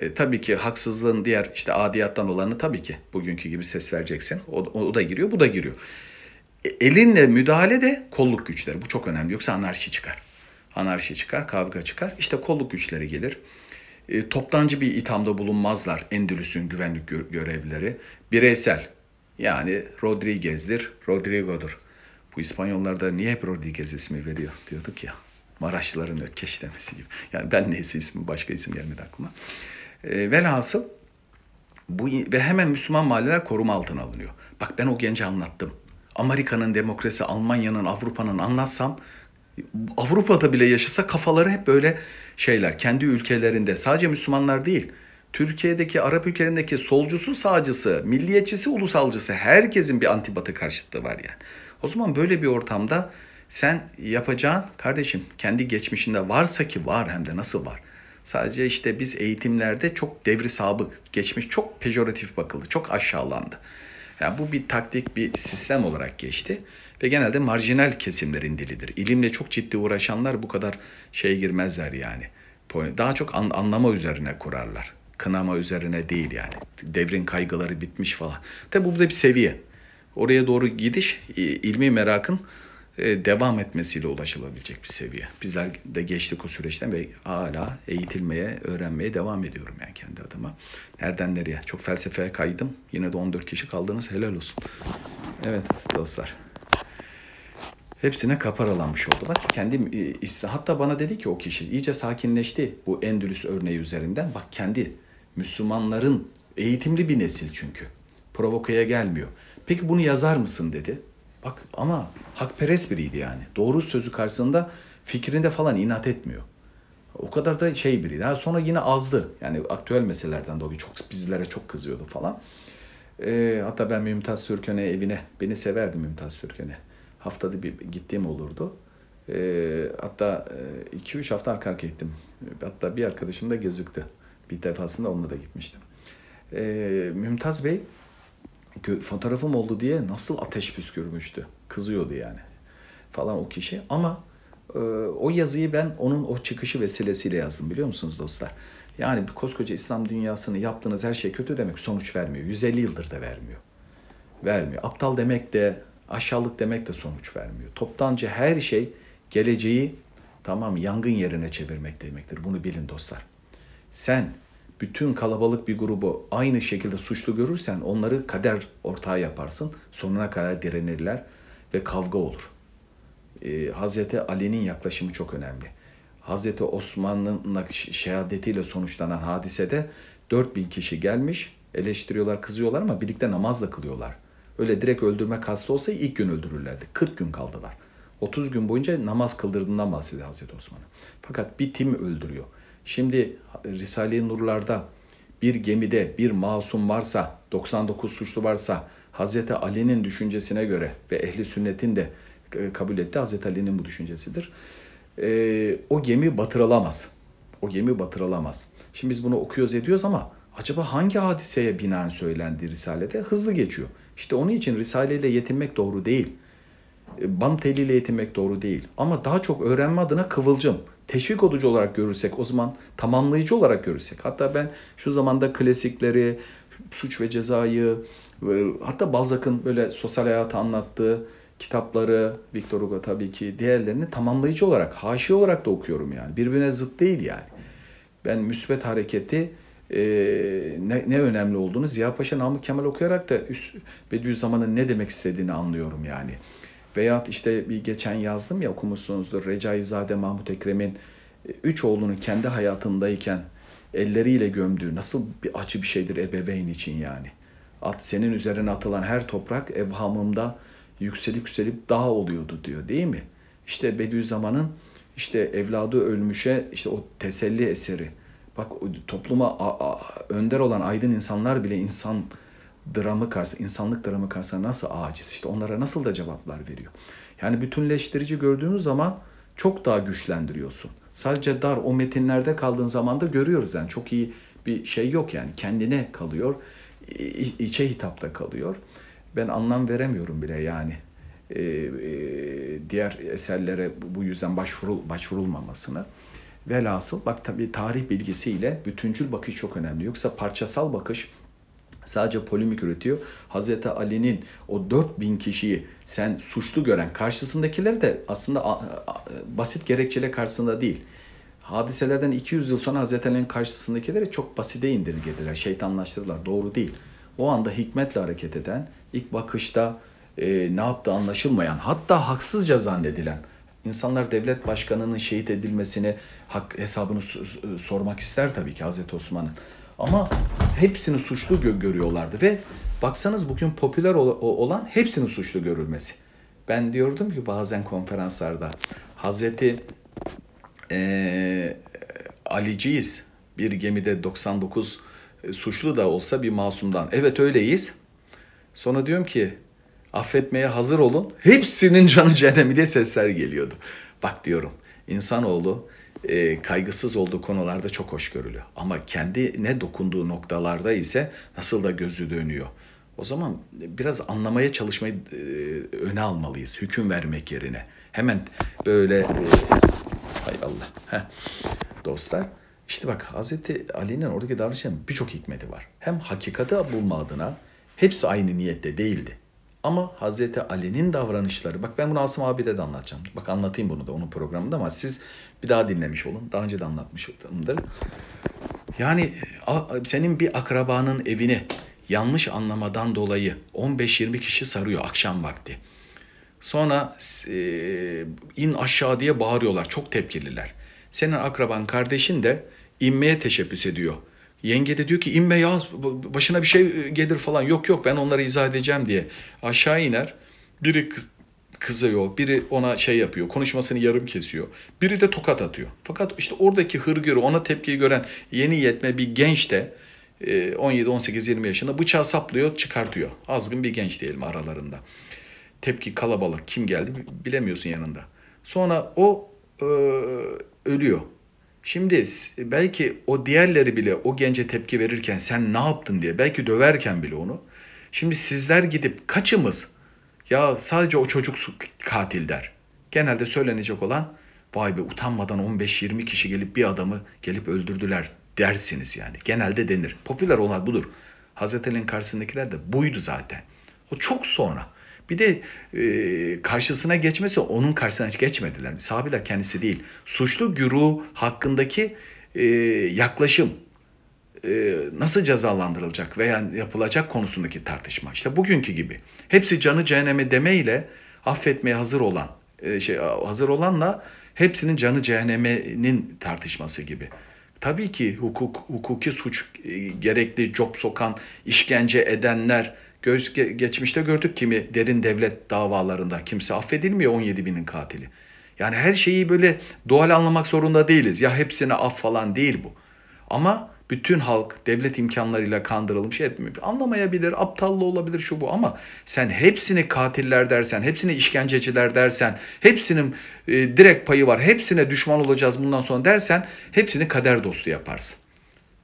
E, tabii ki haksızlığın diğer işte adiyattan olanı tabii ki bugünkü gibi ses vereceksin. O, o da giriyor, bu da giriyor. E, elinle müdahale de kolluk güçleri. Bu çok önemli. Yoksa anarşi çıkar. Anarşi çıkar, kavga çıkar. İşte kolluk güçleri gelir. E, toptancı bir ithamda bulunmazlar Endülüs'ün güvenlik gö- görevlileri. Bireysel. Yani Rodriguez'dir, Rodrigo'dur. Bu İspanyollar da niye hep Rodriguez ismi veriyor diyorduk ya. Maraşlıların ökkeş demesi gibi. Yani ben neyse ismi başka isim gelmedi aklıma. E, velhasıl bu ve hemen Müslüman mahalleler koruma altına alınıyor. Bak ben o genci anlattım. Amerika'nın demokrasi, Almanya'nın, Avrupa'nın anlatsam Avrupa'da bile yaşasa kafaları hep böyle şeyler. Kendi ülkelerinde sadece Müslümanlar değil. Türkiye'deki, Arap ülkelerindeki solcusu, sağcısı, milliyetçisi, ulusalcısı herkesin bir antibatı karşıtlığı var yani. O zaman böyle bir ortamda sen yapacağın kardeşim kendi geçmişinde varsa ki var hem de nasıl var. Sadece işte biz eğitimlerde çok devri sabık, geçmiş çok pejoratif bakıldı, çok aşağılandı. Yani bu bir taktik, bir sistem olarak geçti ve genelde marjinal kesimlerin dilidir. İlimle çok ciddi uğraşanlar bu kadar şey girmezler yani. Daha çok an, anlama üzerine kurarlar. Kınama üzerine değil yani. Devrin kaygıları bitmiş falan. Tabi bu da bir seviye. Oraya doğru gidiş ilmi merakın e, devam etmesiyle ulaşılabilecek bir seviye. Bizler de geçtik o süreçten ve hala eğitilmeye, öğrenmeye devam ediyorum yani kendi adıma. Nereden nereye? Çok felsefeye kaydım. Yine de 14 kişi kaldınız. Helal olsun. Evet dostlar. Hepsine kaparalanmış oldu. Bak kendim e, hatta bana dedi ki o kişi iyice sakinleşti bu Endülüs örneği üzerinden. Bak kendi Müslümanların eğitimli bir nesil çünkü. Provokaya gelmiyor. Peki bunu yazar mısın dedi. Bak ama hakperest biriydi yani. Doğru sözü karşısında fikrinde falan inat etmiyor. O kadar da şey biriydi. Ha, sonra yine azdı. Yani aktüel meselelerden dolayı çok bizlere çok kızıyordu falan. E, hatta ben Mümtaz Türkön'e evine, beni severdi Mümtaz Türkön'e. Haftada bir gittiğim olurdu. E, hatta 2-3 hafta arka arka gittim. Hatta bir arkadaşım da gözüktü. Bir defasında onunla da gitmiştim. E, Mümtaz Bey fotoğrafım oldu diye nasıl ateş püskürmüştü. Kızıyordu yani falan o kişi. Ama e, o yazıyı ben onun o çıkışı vesilesiyle yazdım biliyor musunuz dostlar? Yani bir koskoca İslam dünyasını yaptığınız her şey kötü demek sonuç vermiyor. 150 yıldır da vermiyor. Vermiyor. Aptal demek de aşağılık demek de sonuç vermiyor. Toptanca her şey geleceği tamam yangın yerine çevirmek demektir. Bunu bilin dostlar. Sen bütün kalabalık bir grubu aynı şekilde suçlu görürsen onları kader ortağı yaparsın. Sonuna kadar direnirler ve kavga olur. Ee, Hazreti Ali'nin yaklaşımı çok önemli. Hazreti Osman'ın şehadetiyle sonuçlanan hadisede 4000 kişi gelmiş, eleştiriyorlar, kızıyorlar ama birlikte namaz da kılıyorlar. Öyle direkt öldürme kastı olsa ilk gün öldürürlerdi. 40 gün kaldılar. 30 gün boyunca namaz kıldırdığından bahsediyor Hazreti Osman'ı. Fakat bir tim öldürüyor. Şimdi Risale-i Nurlar'da bir gemide bir masum varsa, 99 suçlu varsa Hazreti Ali'nin düşüncesine göre ve ehli sünnetin de e, kabul etti Hazreti Ali'nin bu düşüncesidir. E, o gemi batırılamaz. O gemi batırılamaz. Şimdi biz bunu okuyoruz ediyoruz ama acaba hangi hadiseye binaen söylendi Risale'de? Hızlı geçiyor. İşte onun için Risale ile yetinmek doğru değil. E, Bam teliyle yetinmek doğru değil. Ama daha çok öğrenme adına kıvılcım teşvik olucu olarak görürsek o zaman tamamlayıcı olarak görürsek hatta ben şu zamanda klasikleri suç ve cezayı hatta Balzac'ın böyle sosyal hayatı anlattığı kitapları Victor Hugo tabii ki diğerlerini tamamlayıcı olarak haşi olarak da okuyorum yani birbirine zıt değil yani ben müsbet hareketi e, ne, ne önemli olduğunu Ziya Paşa Namık Kemal okuyarak da üst, Bediüzzaman'ın ne demek istediğini anlıyorum yani. Veyahut işte bir geçen yazdım ya okumuşsunuzdur Recaizade Mahmut Ekrem'in e, üç oğlunu kendi hayatındayken elleriyle gömdüğü nasıl bir acı bir şeydir ebeveyn için yani. At senin üzerine atılan her toprak evhamımda yükselip yükselip dağ oluyordu diyor değil mi? İşte Bediüzzaman'ın işte evladı ölmüşe işte o teselli eseri. Bak topluma a, a, önder olan aydın insanlar bile insan dramı karşısında, insanlık dramı karşısında nasıl aciz? İşte onlara nasıl da cevaplar veriyor. Yani bütünleştirici gördüğümüz zaman çok daha güçlendiriyorsun. Sadece dar o metinlerde kaldığın zaman da görüyoruz yani çok iyi bir şey yok yani kendine kalıyor, içe hitapta kalıyor. Ben anlam veremiyorum bile yani e, e, diğer eserlere bu yüzden başvurul, başvurulmamasını. Velhasıl bak tabii tarih bilgisiyle bütüncül bakış çok önemli. Yoksa parçasal bakış sadece polemik üretiyor. Hazreti Ali'nin o 4000 kişiyi sen suçlu gören karşısındakiler de aslında basit gerekçeler karşısında değil. Hadiselerden 200 yıl sonra Hazreti Ali'nin karşısındakileri çok basite indirgediler, şeytanlaştırdılar. Doğru değil. O anda hikmetle hareket eden, ilk bakışta e, ne yaptığı anlaşılmayan, hatta haksızca zannedilen insanlar devlet başkanının şehit edilmesini hak hesabını sormak ister tabii ki Hazreti Osman'ın. Ama hepsini suçlu gö görüyorlardı ve baksanız bugün popüler ol olan hepsinin suçlu görülmesi. Ben diyordum ki bazen konferanslarda Hazreti e, Aliciyiz. Bir gemide 99 e, suçlu da olsa bir masumdan. Evet öyleyiz. Sonra diyorum ki affetmeye hazır olun. Hepsinin canı cehennemi sesler geliyordu. Bak diyorum insanoğlu e, kaygısız olduğu konularda çok hoş görülüyor. Ama kendi ne dokunduğu noktalarda ise nasıl da gözü dönüyor. O zaman biraz anlamaya çalışmayı e, öne almalıyız. Hüküm vermek yerine. Hemen böyle e, hay Allah. Heh. Dostlar işte bak Hazreti Ali'nin oradaki davranışının birçok hikmeti var. Hem hakikati bulma adına hepsi aynı niyette değildi. Ama Hazreti Ali'nin davranışları, bak ben bunu Asım abi'de de anlatacağım. Bak anlatayım bunu da onun programında ama siz bir daha dinlemiş olun. Daha önce de anlatmışımdır. Yani senin bir akrabanın evini yanlış anlamadan dolayı 15-20 kişi sarıyor akşam vakti. Sonra e, in aşağı diye bağırıyorlar. Çok tepkililer. Senin akraban kardeşin de inmeye teşebbüs ediyor. Yenge de diyor ki inme ya başına bir şey gelir falan. Yok yok ben onları izah edeceğim diye. Aşağı iner. Biri kızıyor, biri ona şey yapıyor, konuşmasını yarım kesiyor. Biri de tokat atıyor. Fakat işte oradaki hırgürü, ona tepkiyi gören yeni yetme bir genç de 17, 18, 20 yaşında bıçağı saplıyor, çıkartıyor. Azgın bir genç diyelim aralarında. Tepki kalabalık, kim geldi bilemiyorsun yanında. Sonra o e, ölüyor. Şimdi belki o diğerleri bile o gence tepki verirken sen ne yaptın diye belki döverken bile onu. Şimdi sizler gidip kaçımız ya sadece o çocuk katil der. Genelde söylenecek olan vay be utanmadan 15-20 kişi gelip bir adamı gelip öldürdüler dersiniz yani. Genelde denir. Popüler olan budur. Hazreti Ali'nin karşısındakiler de buydu zaten. O çok sonra. Bir de e, karşısına geçmesi onun karşısına hiç geçmediler. Sahabiler kendisi değil. Suçlu güruh hakkındaki e, yaklaşım e, nasıl cezalandırılacak veya yapılacak konusundaki tartışma. İşte bugünkü gibi. Hepsi canı cehenneme demeyle affetmeye hazır olan e, şey hazır olanla hepsinin canı cehennemenin tartışması gibi. Tabii ki hukuk hukuki suç e, gerekli job sokan, işkence edenler Göz, geçmişte gördük kimi derin devlet davalarında kimse affedilmiyor 17 binin katili. Yani her şeyi böyle doğal anlamak zorunda değiliz. Ya hepsine af falan değil bu. Ama bütün halk devlet imkanlarıyla kandırılmış etmiyor. Anlamayabilir, aptallı olabilir şu bu ama sen hepsini katiller dersen, hepsini işkenceciler dersen, hepsinin e, direkt payı var, hepsine düşman olacağız bundan sonra dersen hepsini kader dostu yaparsın.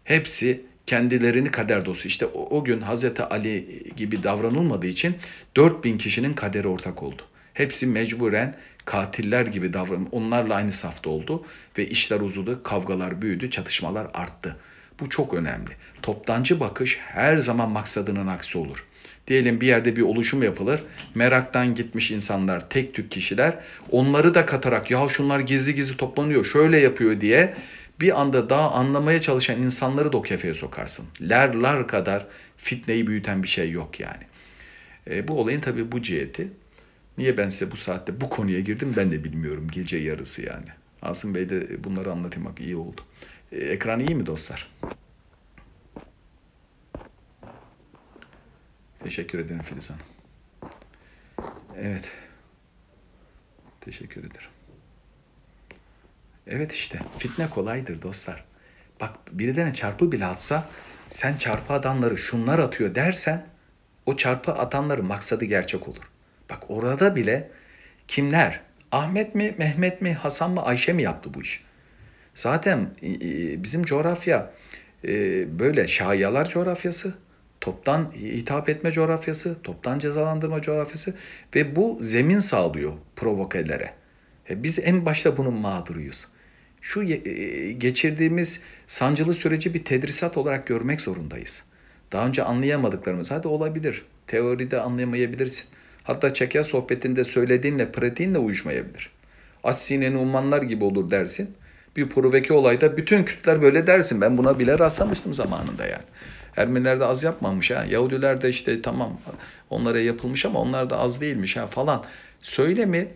Hepsi kendilerini kader dostu. İşte o, o gün Hazreti Ali gibi davranılmadığı için 4000 kişinin kaderi ortak oldu. Hepsi mecburen katiller gibi davran onlarla aynı safta oldu ve işler uzadı, kavgalar büyüdü, çatışmalar arttı. Bu çok önemli. Toptancı bakış her zaman maksadının aksi olur. Diyelim bir yerde bir oluşum yapılır. Meraktan gitmiş insanlar, tek tük kişiler onları da katarak ya şunlar gizli gizli toplanıyor, şöyle yapıyor diye bir anda daha anlamaya çalışan insanları da o kefeye sokarsın. Lerlar kadar fitneyi büyüten bir şey yok yani. E, bu olayın tabii bu ciheti. Niye ben size bu saatte bu konuya girdim ben de bilmiyorum gece yarısı yani. Asım Bey de bunları anlatayım bak iyi oldu. E, ekran iyi mi dostlar? Teşekkür ederim Filiz Hanım. Evet. Teşekkür ederim. Evet işte fitne kolaydır dostlar. Bak birilerine çarpı bile atsa sen çarpı atanları şunlar atıyor dersen o çarpı atanların maksadı gerçek olur. Bak orada bile kimler? Ahmet mi, Mehmet mi, Hasan mı, Ayşe mi yaptı bu iş? Zaten e, e, bizim coğrafya e, böyle şayalar coğrafyası, toptan hitap etme coğrafyası, toptan cezalandırma coğrafyası ve bu zemin sağlıyor provokelere. Biz en başta bunun mağduruyuz. Şu geçirdiğimiz sancılı süreci bir tedrisat olarak görmek zorundayız. Daha önce anlayamadıklarımız hadi olabilir. Teoride anlayamayabilirsin. Hatta çeker sohbetinde söylediğinle pratiğinle uyuşmayabilir. Assine Numanlar gibi olur dersin. Bir proveke olayda bütün Kürtler böyle dersin. Ben buna bile rastlamıştım zamanında yani. Ermeniler de az yapmamış ha. Yahudiler de işte tamam onlara yapılmış ama onlar da az değilmiş ha falan. Söylemi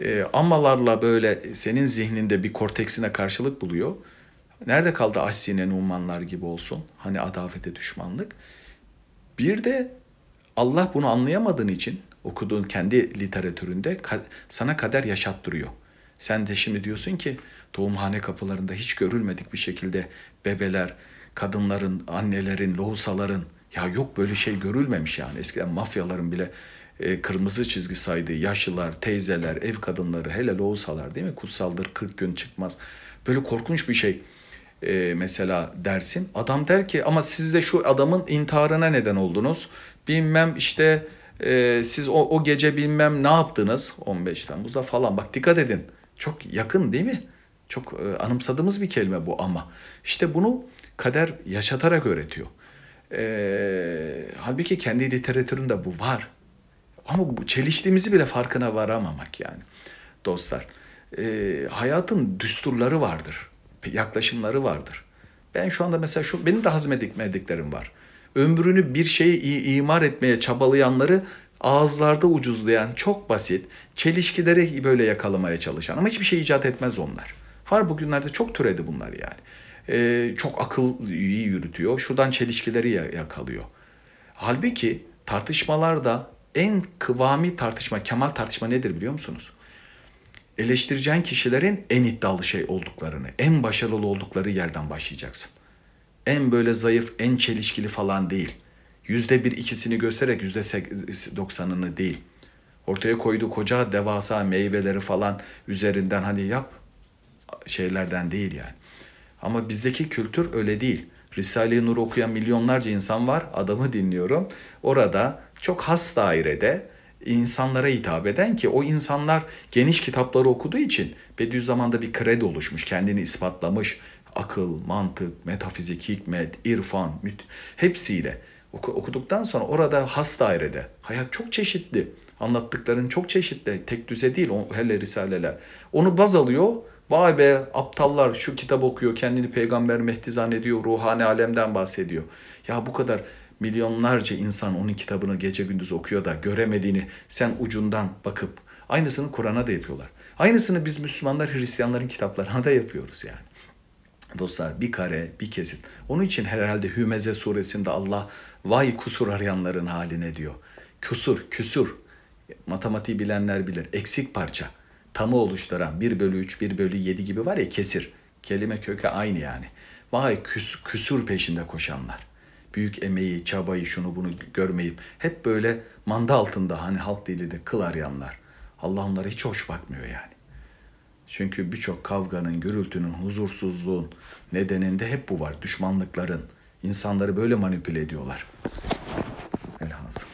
e, amalarla böyle senin zihninde bir korteksine karşılık buluyor. Nerede kaldı Assine Numanlar gibi olsun? Hani adavete düşmanlık. Bir de Allah bunu anlayamadığın için okuduğun kendi literatüründe sana kader yaşattırıyor. Sen de şimdi diyorsun ki doğumhane kapılarında hiç görülmedik bir şekilde bebeler, kadınların, annelerin, lohusaların ya yok böyle şey görülmemiş yani. Eskiden mafyaların bile e, kırmızı çizgi saydığı yaşlılar, teyzeler, ev kadınları, hele lohusalar değil mi? Kutsaldır 40 gün çıkmaz. Böyle korkunç bir şey e, mesela dersin. Adam der ki ama siz de şu adamın intiharına neden oldunuz. Bilmem işte e, siz o, o gece bilmem ne yaptınız 15 Temmuz'da falan. Bak dikkat edin. Çok yakın değil mi? Çok e, anımsadığımız bir kelime bu ama. İşte bunu kader yaşatarak öğretiyor. E, halbuki kendi literatüründe bu var. Ama bu çeliştiğimizi bile farkına varamamak yani dostlar. E, hayatın düsturları vardır, yaklaşımları vardır. Ben şu anda mesela şu benim de hazmedikmediklerim var. Ömrünü bir şeyi imar etmeye çabalayanları ağızlarda ucuzlayan, çok basit, çelişkileri böyle yakalamaya çalışan ama hiçbir şey icat etmez onlar. Var bugünlerde çok türedi bunlar yani. Ee, çok akıl iyi yürütüyor. Şuradan çelişkileri yakalıyor. Halbuki tartışmalarda en kıvami tartışma, kemal tartışma nedir biliyor musunuz? Eleştireceğin kişilerin en iddialı şey olduklarını, en başarılı oldukları yerden başlayacaksın. En böyle zayıf, en çelişkili falan değil. Yüzde bir ikisini göstererek yüzde doksanını değil. Ortaya koyduğu koca devasa meyveleri falan üzerinden hani yap şeylerden değil yani. Ama bizdeki kültür öyle değil. Risale-i Nur okuyan milyonlarca insan var. Adamı dinliyorum. Orada çok has dairede insanlara hitap eden ki o insanlar geniş kitapları okuduğu için Bediüzzaman'da bir kredi oluşmuş, kendini ispatlamış. Akıl, mantık, metafizik, hikmet, irfan, müt hepsiyle okuduktan sonra orada has dairede hayat çok çeşitli. Anlattıkların çok çeşitli. Tek düze değil hele risaleler. Onu baz alıyor. Vay be aptallar şu kitap okuyor, kendini peygamber Mehdi zannediyor, ruhani alemden bahsediyor. Ya bu kadar milyonlarca insan onun kitabını gece gündüz okuyor da göremediğini sen ucundan bakıp aynısını Kur'an'a da yapıyorlar. Aynısını biz Müslümanlar Hristiyanların kitaplarına da yapıyoruz yani. Dostlar bir kare bir kesit. Onun için herhalde Hümeze suresinde Allah vay kusur arayanların haline diyor. Kusur, küsur. Matematiği bilenler bilir. Eksik parça. Tamı oluşturan 1 bölü 3, 1 bölü 7 gibi var ya kesir. Kelime kökü aynı yani. Vay küs, küsur peşinde koşanlar büyük emeği, çabayı, şunu bunu görmeyip hep böyle manda altında hani halk dili de kıl arayanlar. Allah onlara hiç hoş bakmıyor yani. Çünkü birçok kavganın, gürültünün, huzursuzluğun nedeninde hep bu var. Düşmanlıkların. insanları böyle manipüle ediyorlar. Elhasıl.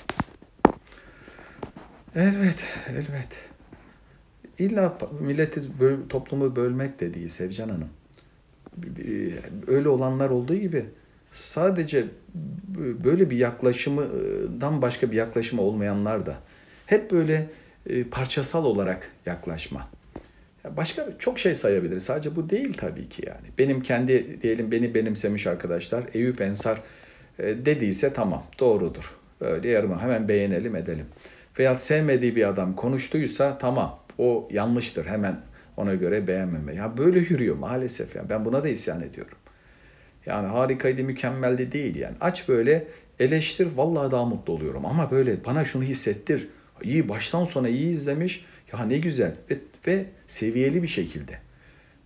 Evet, elbet. İlla milleti, toplumu bölmek de değil Sevcan Hanım. Öyle olanlar olduğu gibi sadece böyle bir yaklaşımdan başka bir yaklaşımı olmayanlar da hep böyle e, parçasal olarak yaklaşma. Başka çok şey sayabiliriz. Sadece bu değil tabii ki yani. Benim kendi diyelim beni benimsemiş arkadaşlar Eyüp Ensar e, dediyse tamam doğrudur. Böyle yarım hemen beğenelim edelim. Veya sevmediği bir adam konuştuysa tamam o yanlıştır hemen ona göre beğenmeme. Ya böyle yürüyor maalesef ya. Ben buna da isyan ediyorum. Yani harikaydı, mükemmeldi değil yani. Aç böyle eleştir, vallahi daha mutlu oluyorum. Ama böyle bana şunu hissettir. İyi baştan sona iyi izlemiş. Ya ne güzel ve, ve seviyeli bir şekilde.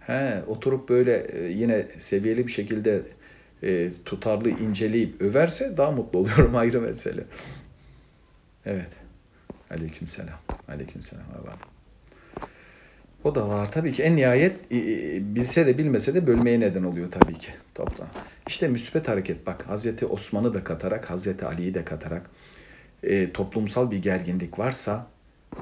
He, oturup böyle e, yine seviyeli bir şekilde e, tutarlı inceleyip överse daha mutlu <laughs> oluyorum ayrı mesele. Evet. Aleykümselam. Aleykümselam. Allah. O da var tabii ki en nihayet e, e, bilse de bilmese de bölmeye neden oluyor tabii ki toplam. İşte müsbet hareket bak Hazreti Osman'ı da katarak Hazreti Ali'yi de katarak e, toplumsal bir gerginlik varsa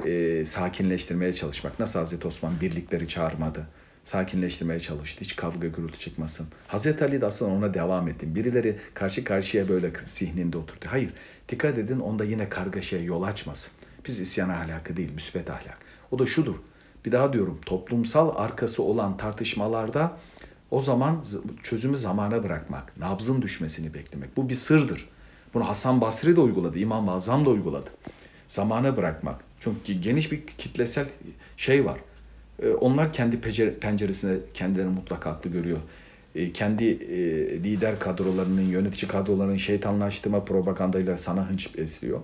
e, sakinleştirmeye çalışmak. Nasıl Hazreti Osman birlikleri çağırmadı? Sakinleştirmeye çalıştı. Hiç kavga gürültü çıkmasın. Hazreti Ali de aslında ona devam etti. Birileri karşı karşıya böyle zihninde oturdu. Hayır. Dikkat edin onda yine kargaşaya yol açmasın. Biz isyan ahlakı değil, müsbet ahlak. O da şudur. Bir daha diyorum toplumsal arkası olan tartışmalarda o zaman çözümü zamana bırakmak, nabzın düşmesini beklemek. Bu bir sırdır. Bunu Hasan Basri de uyguladı, İmam-ı Azam da uyguladı. Zamana bırakmak. Çünkü geniş bir kitlesel şey var. Ee, onlar kendi penceresine kendilerini mutlak haklı görüyor. Ee, kendi e, lider kadrolarının, yönetici kadrolarının şeytanlaştırma propagandayla sana hınç besliyor.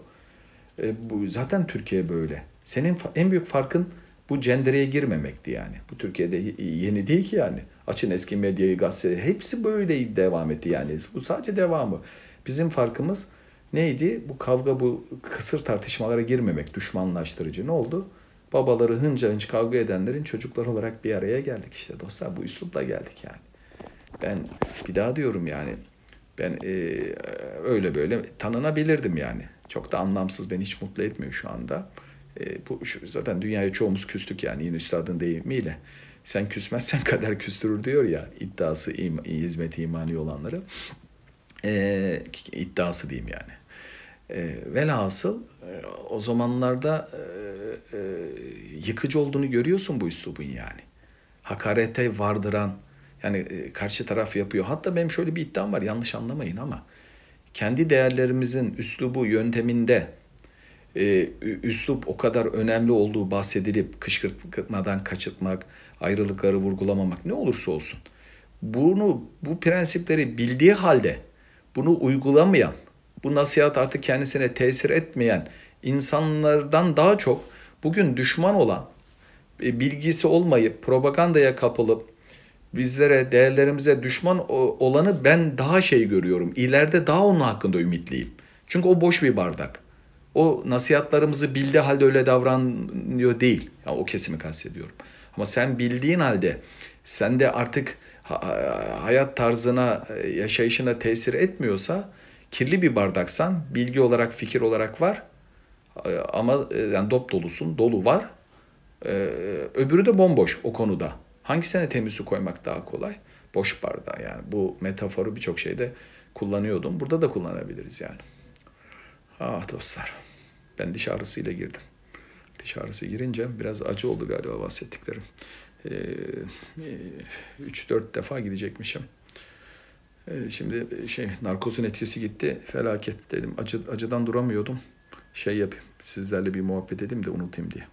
Ee, zaten Türkiye böyle. Senin en büyük farkın bu cendereye girmemekti yani. Bu Türkiye'de yeni değil ki yani. Açın eski medyayı, gazeteleri. Hepsi böyle devam etti yani. Bu sadece devamı. Bizim farkımız neydi? Bu kavga, bu kısır tartışmalara girmemek, düşmanlaştırıcı. Ne oldu? Babaları hınca hınç kavga edenlerin çocuklar olarak bir araya geldik işte dostlar. Bu üslupla geldik yani. Ben bir daha diyorum yani. Ben e, öyle böyle tanınabilirdim yani. Çok da anlamsız, beni hiç mutlu etmiyor şu anda. E, bu şu, zaten dünyaya çoğumuz küstük yani yine üstadın deyimiyle. Sen küsmezsen <laughs> kader küstürür diyor ya iddiası, im, hizmeti imani olanları. E, iddiası diyeyim yani. E, velhasıl e, o zamanlarda e, e, yıkıcı olduğunu görüyorsun bu üslubun yani. Hakarete vardıran, yani e, karşı taraf yapıyor. Hatta benim şöyle bir iddiam var yanlış anlamayın ama kendi değerlerimizin üslubu yönteminde e, üslup o kadar önemli olduğu bahsedilip kışkırtmadan kaçırtmak, ayrılıkları vurgulamamak ne olursa olsun. Bunu bu prensipleri bildiği halde bunu uygulamayan, bu nasihat artık kendisine tesir etmeyen insanlardan daha çok bugün düşman olan, e, bilgisi olmayıp propagandaya kapılıp bizlere, değerlerimize düşman olanı ben daha şey görüyorum. İleride daha onun hakkında ümitliyim. Çünkü o boş bir bardak. O nasihatlarımızı bildiği halde öyle davranıyor değil. Yani o kesimi kastediyorum. Ama sen bildiğin halde sen de artık hayat tarzına, yaşayışına tesir etmiyorsa kirli bir bardaksan bilgi olarak, fikir olarak var ama e, yani dop dolusun, dolu var. E, öbürü de bomboş o konuda. Hangisine temiz su koymak daha kolay? Boş bardağı yani. Bu metaforu birçok şeyde kullanıyordum. Burada da kullanabiliriz yani. Ah dostlar. Ben diş ağrısıyla girdim. Diş ağrısı girince biraz acı oldu galiba bahsettiklerim. 3-4 ee, defa gidecekmişim. Ee, şimdi şey narkozun etkisi gitti. Felaket dedim. Acı, acıdan duramıyordum. Şey yapayım. Sizlerle bir muhabbet edeyim de unutayım diye.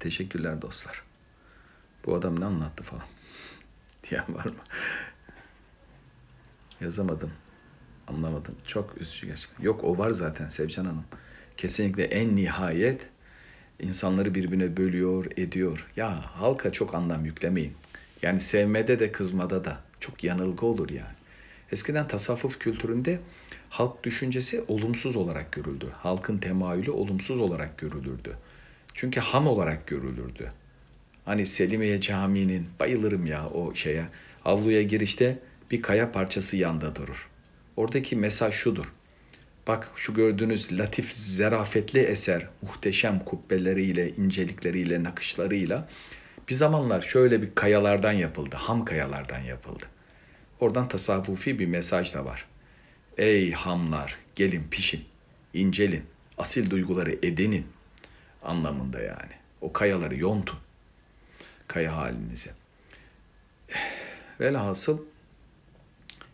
Teşekkürler dostlar. Bu adam ne anlattı falan. <laughs> Diyen var mı? Yazamadım. Anlamadım. Çok üzücü gerçekten. Yok o var zaten Sevcan Hanım. Kesinlikle en nihayet insanları birbirine bölüyor, ediyor. Ya halka çok anlam yüklemeyin. Yani sevmede de kızmada da çok yanılgı olur yani. Eskiden tasavvuf kültüründe halk düşüncesi olumsuz olarak görüldü. Halkın temayülü olumsuz olarak görülürdü. Çünkü ham olarak görülürdü. Hani Selimiye Camii'nin bayılırım ya o şeye. Avluya girişte bir kaya parçası yanda durur. Oradaki mesaj şudur. Bak şu gördüğünüz latif, zerafetli eser, muhteşem kubbeleriyle, incelikleriyle, nakışlarıyla bir zamanlar şöyle bir kayalardan yapıldı, ham kayalardan yapıldı. Oradan tasavvufi bir mesaj da var. Ey hamlar, gelin pişin, incelin, asil duyguları edinin anlamında yani. O kayaları yontun, kaya halinizi. Velhasıl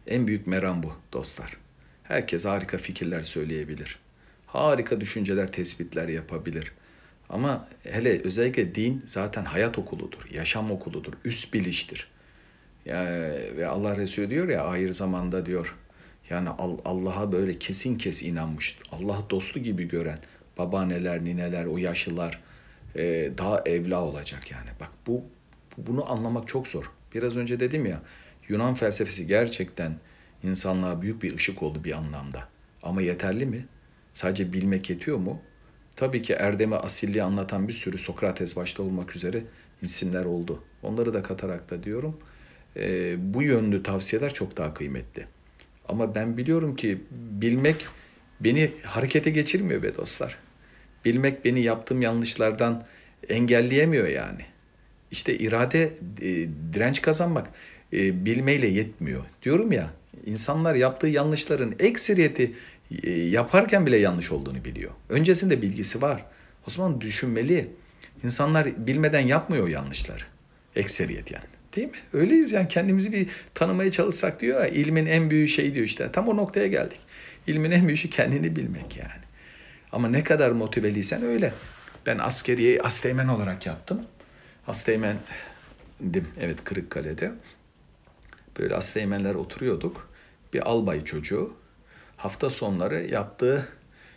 en büyük meram bu dostlar. Herkes harika fikirler söyleyebilir. Harika düşünceler, tespitler yapabilir. Ama hele özellikle din zaten hayat okuludur, yaşam okuludur, üst biliştir. Yani, ve Allah Resulü diyor ya ahir zamanda diyor yani Allah'a böyle kesin kes inanmış, Allah dostu gibi gören babaanneler, nineler, o yaşlılar e, daha evla olacak yani. Bak bu Bunu anlamak çok zor. Biraz önce dedim ya Yunan felsefesi gerçekten insanlığa büyük bir ışık oldu bir anlamda. Ama yeterli mi? Sadece bilmek yetiyor mu? Tabii ki erdemi asilliği anlatan bir sürü Sokrates başta olmak üzere isimler oldu. Onları da katarak da diyorum e, bu yönlü tavsiyeler çok daha kıymetli. Ama ben biliyorum ki bilmek beni harekete geçirmiyor be dostlar. Bilmek beni yaptığım yanlışlardan engelleyemiyor yani. İşte irade, e, direnç kazanmak e, bilmeyle yetmiyor. Diyorum ya, insanlar yaptığı yanlışların ekseriyeti e, yaparken bile yanlış olduğunu biliyor. Öncesinde bilgisi var. O zaman düşünmeli. İnsanlar bilmeden yapmıyor yanlışlar. Ekseriyet yani. Değil mi? Öyleyiz yani kendimizi bir tanımaya çalışsak diyor ya ilmin en büyük şeyi diyor işte. Tam o noktaya geldik. İlmin en büyük şey kendini bilmek yani. Ama ne kadar motiveliysen öyle. Ben askeriyeyi asteğmen olarak yaptım. Asteğmendim evet Kırıkkale'de. Böyle asteğmenler oturuyorduk. Bir albay çocuğu hafta sonları yaptığı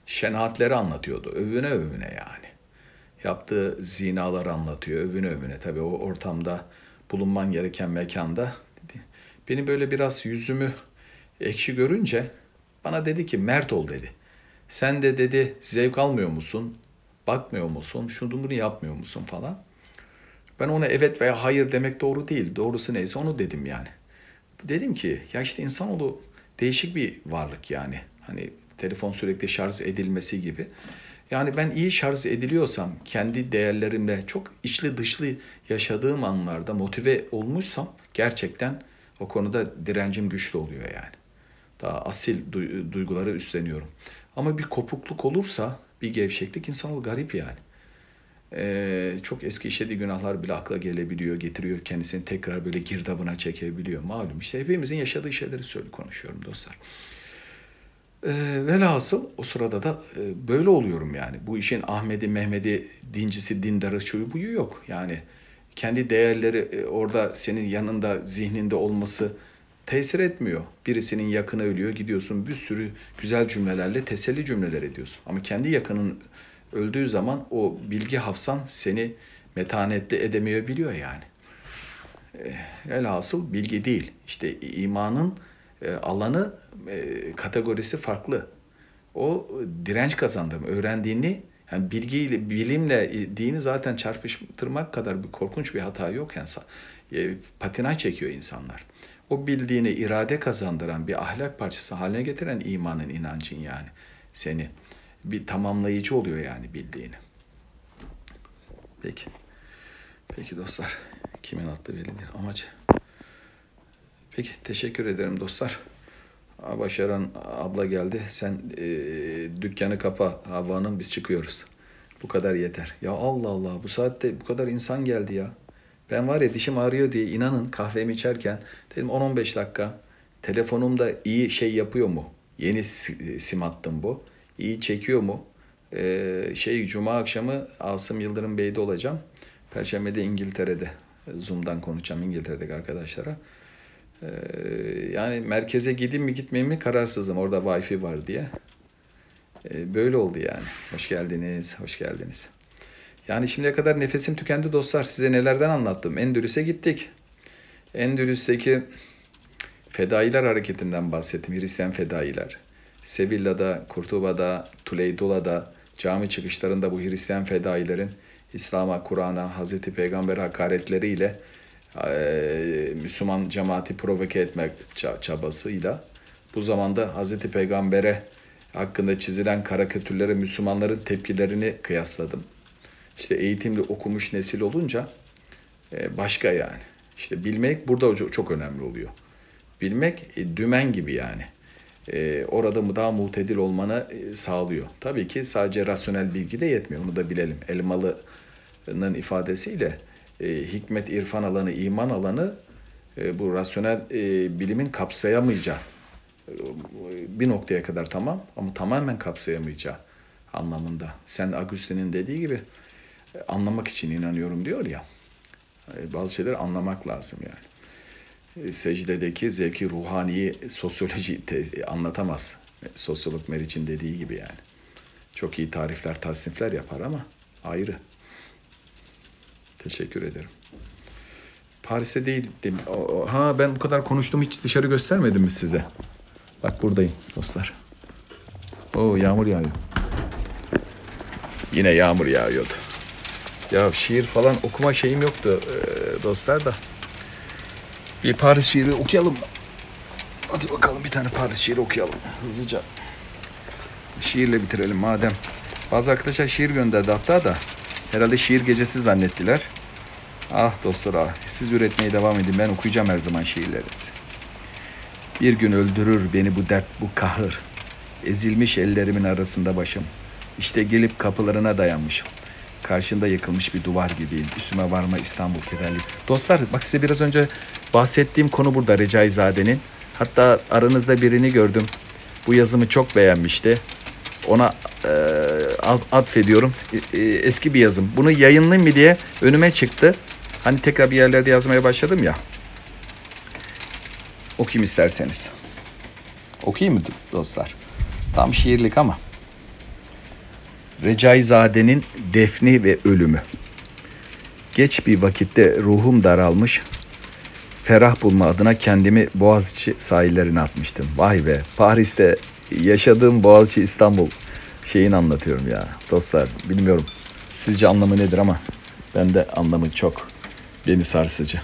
şenaatleri anlatıyordu. Övüne övüne yani. Yaptığı zinaları anlatıyor. Övüne övüne. Tabii o ortamda bulunman gereken mekanda. Beni böyle biraz yüzümü ekşi görünce bana dedi ki mert ol dedi. Sen de dedi zevk almıyor musun? Bakmıyor musun? Şunu bunu yapmıyor musun falan. Ben ona evet veya hayır demek doğru değil. Doğrusu neyse onu dedim yani. Dedim ki ya işte insanoğlu değişik bir varlık yani. Hani telefon sürekli şarj edilmesi gibi. Yani ben iyi şarj ediliyorsam, kendi değerlerimle çok içli dışlı yaşadığım anlarda motive olmuşsam gerçekten o konuda direncim güçlü oluyor yani. Daha asil duyguları üstleniyorum. Ama bir kopukluk olursa, bir gevşeklik insan garip yani. Ee, çok eski işlediği günahlar bile akla gelebiliyor, getiriyor kendisini tekrar böyle girdabına çekebiliyor. Malum işte hepimizin yaşadığı şeyleri söyle konuşuyorum dostlar. E, velhasıl o sırada da e, böyle oluyorum yani. Bu işin Ahmet'i, Mehmet'i, dincisi, dindarı, şuyu buyu yok. Yani kendi değerleri e, orada senin yanında, zihninde olması tesir etmiyor. Birisinin yakını ölüyor, gidiyorsun bir sürü güzel cümlelerle teselli cümleler ediyorsun. Ama kendi yakının öldüğü zaman o bilgi hafsan seni metanetli edemeyebiliyor yani. E, velhasıl bilgi değil. İşte imanın e, alanı e, kategorisi farklı. O direnç kazandırma, öğrendiğini yani bilgiyle, bilimle dini zaten çarpıştırmak kadar bir korkunç bir hata yok yani. E, patinaj çekiyor insanlar. O bildiğini irade kazandıran bir ahlak parçası haline getiren imanın, inancın yani seni. Bir tamamlayıcı oluyor yani bildiğini. Peki. Peki dostlar. Kimin attığı belli değil. Amacı. Peki teşekkür ederim dostlar. Başaran abla geldi. Sen e, dükkanı kapa Havva'nın biz çıkıyoruz. Bu kadar yeter. Ya Allah Allah bu saatte bu kadar insan geldi ya. Ben var ya dişim ağrıyor diye inanın kahvemi içerken dedim 10-15 dakika telefonumda iyi şey yapıyor mu? Yeni sim attım bu. İyi çekiyor mu? Ee, şey Cuma akşamı Asım Yıldırım Bey'de olacağım. Perşembe'de İngiltere'de. Zoom'dan konuşacağım İngiltere'deki arkadaşlara. Ee, yani merkeze gideyim mi gitmeyeyim mi kararsızım. Orada Wi-Fi var diye. Ee, böyle oldu yani. Hoş geldiniz, hoş geldiniz. Yani şimdiye kadar nefesim tükendi dostlar. Size nelerden anlattım. Endülüs'e gittik. Endülüs'teki fedailer hareketinden bahsettim. Hristiyan fedailer. Sevilla'da, Kurtuba'da, Tuleydola'da cami çıkışlarında bu Hristiyan fedailerin İslam'a, Kur'an'a, Hazreti Peygamber hakaretleriyle e, Müslüman cemaati provoke etmek çabasıyla bu zamanda Hazreti Peygamber'e hakkında çizilen karikatürlere Müslümanların tepkilerini kıyasladım. İşte eğitimli okumuş nesil olunca e, başka yani. İşte bilmek burada çok önemli oluyor. Bilmek e, dümen gibi yani. Orada mı daha muhtedil olmanı sağlıyor. Tabii ki sadece rasyonel bilgi de yetmiyor. Onu da bilelim. Elmalı'nın ifadesiyle e, hikmet, irfan alanı, iman alanı e, bu rasyonel e, bilimin kapsayamayacağı e, bir noktaya kadar tamam ama tamamen kapsayamayacağı anlamında. Sen Agustin'in dediği gibi e, anlamak için inanıyorum diyor ya. E, bazı şeyleri anlamak lazım yani. E, secdedeki zevki ruhaniyi sosyoloji te, anlatamaz. E, sosyolog Meriç'in dediği gibi yani. Çok iyi tarifler, tasnifler yapar ama ayrı. Teşekkür ederim. Paris'te değildim. Ha ben bu kadar konuştum hiç dışarı göstermedim mi size? Bak buradayım dostlar. Oo yağmur yağıyor. Yine yağmur yağıyordu. Ya şiir falan okuma şeyim yoktu ee, dostlar da. Bir Paris şiiri okuyalım mı? Hadi bakalım bir tane Paris şiiri okuyalım hızlıca. Şiirle bitirelim madem. Bazı arkadaşlar şiir gönderdi hatta da. Herhalde şiir gecesi zannettiler. Ah dostlar ah. Siz üretmeye devam edin. Ben okuyacağım her zaman şiirlerinizi. Bir gün öldürür beni bu dert bu kahır. Ezilmiş ellerimin arasında başım. İşte gelip kapılarına dayanmışım. Karşında yıkılmış bir duvar gibiyim. Üstüme varma İstanbul kederli. Dostlar bak size biraz önce bahsettiğim konu burada Recaizade'nin. Hatta aranızda birini gördüm. Bu yazımı çok beğenmişti. Ona e, atfediyorum. E, e, eski bir yazım. Bunu yayınlayayım mı diye önüme çıktı. Hani tekrar bir yerlerde yazmaya başladım ya. Okuyayım isterseniz. Okuyayım mı dostlar? Tam şiirlik ama. Recaizade'nin defni ve ölümü. Geç bir vakitte ruhum daralmış, ferah bulma adına kendimi Boğaziçi sahillerine atmıştım. Vay be, Paris'te yaşadığım Boğaziçi İstanbul şeyini anlatıyorum ya. Dostlar, bilmiyorum sizce anlamı nedir ama ben de anlamı çok beni sarsıcı.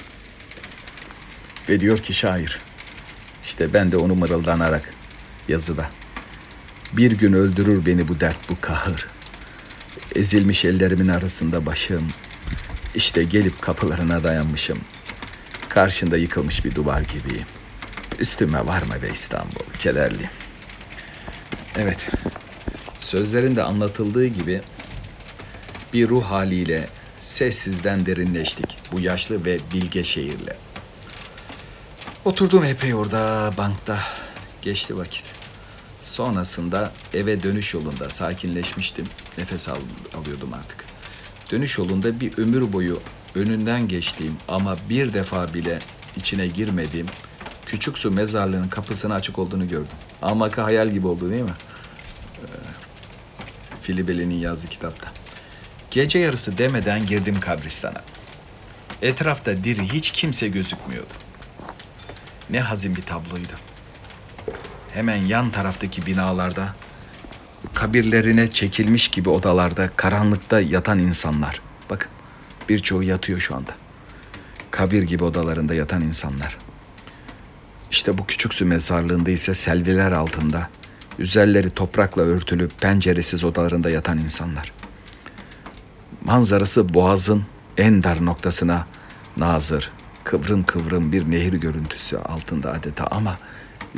Ve diyor ki şair, işte ben de onu mırıldanarak yazıda. Bir gün öldürür beni bu dert, bu kahır. Ezilmiş ellerimin arasında başım. İşte gelip kapılarına dayanmışım. Karşında yıkılmış bir duvar gibiyim. Üstüme varma be İstanbul, kederliyim. Evet, sözlerinde anlatıldığı gibi bir ruh haliyle sessizden derinleştik bu yaşlı ve bilge şehirle. Oturdum epey orada bankta. Geçti vakit. Sonrasında eve dönüş yolunda sakinleşmiştim. Nefes al, alıyordum artık. Dönüş yolunda bir ömür boyu önünden geçtiğim ama bir defa bile içine girmediğim küçük su mezarlığının kapısını açık olduğunu gördüm. Almaka hayal gibi oldu değil mi? Ee, Filibeli'nin yazdığı kitapta. Gece yarısı demeden girdim kabristana. Etrafta diri hiç kimse gözükmüyordu. Ne hazin bir tabloydu. Hemen yan taraftaki binalarda, kabirlerine çekilmiş gibi odalarda, karanlıkta yatan insanlar. Bakın, birçoğu yatıyor şu anda. Kabir gibi odalarında yatan insanlar. İşte bu küçük su mezarlığında ise selviler altında, üzerleri toprakla örtülü penceresiz odalarında yatan insanlar. Manzarası boğazın en dar noktasına nazır, kıvrım kıvrım bir nehir görüntüsü altında adeta ama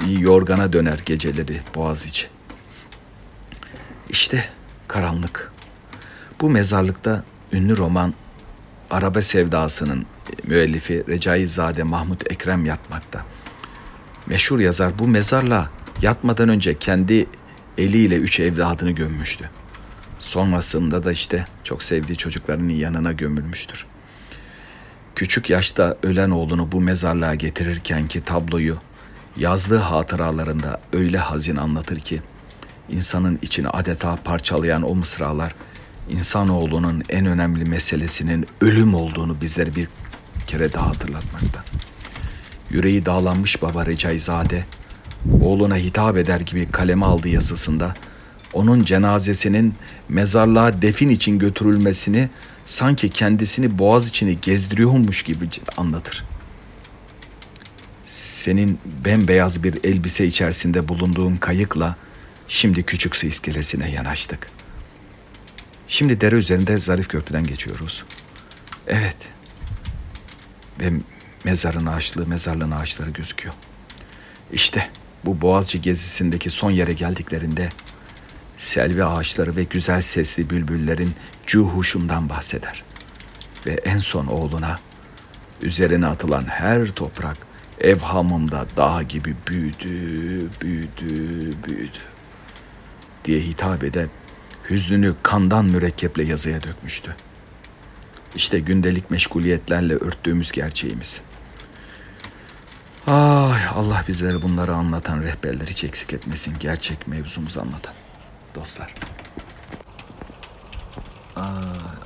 yorgana döner geceleri boğaz içi. İşte karanlık. Bu mezarlıkta ünlü roman Arabe Sevdası'nın müellifi Recaizade Mahmut Ekrem yatmakta. Meşhur yazar bu mezarla yatmadan önce kendi eliyle üç evladını gömmüştü. Sonrasında da işte çok sevdiği çocuklarının yanına gömülmüştür. Küçük yaşta ölen oğlunu bu mezarlığa getirirken ki tabloyu yazdığı hatıralarında öyle hazin anlatır ki insanın içini adeta parçalayan o mısralar insanoğlunun en önemli meselesinin ölüm olduğunu bizlere bir kere daha hatırlatmakta. Yüreği dağlanmış baba Recaizade oğluna hitap eder gibi kaleme aldığı yazısında onun cenazesinin mezarlığa defin için götürülmesini sanki kendisini boğaz içini gezdiriyormuş gibi anlatır. Senin bembeyaz bir elbise içerisinde bulunduğun kayıkla şimdi küçük su iskelesine yanaştık. Şimdi dere üzerinde zarif köprüden geçiyoruz. Evet. Ve mezarın ağaçlığı, mezarlığın ağaçları gözüküyor. İşte bu Boğazcı gezisindeki son yere geldiklerinde selvi ağaçları ve güzel sesli bülbüllerin cuhuşundan bahseder. Ve en son oğluna üzerine atılan her toprak evhamımda dağ gibi büyüdü, büyüdü, büyüdü diye hitap edip hüznünü kandan mürekkeple yazıya dökmüştü. İşte gündelik meşguliyetlerle örttüğümüz gerçeğimiz. Ay Allah bizlere bunları anlatan rehberler hiç eksik etmesin. Gerçek mevzumuzu anlatan dostlar. Ay,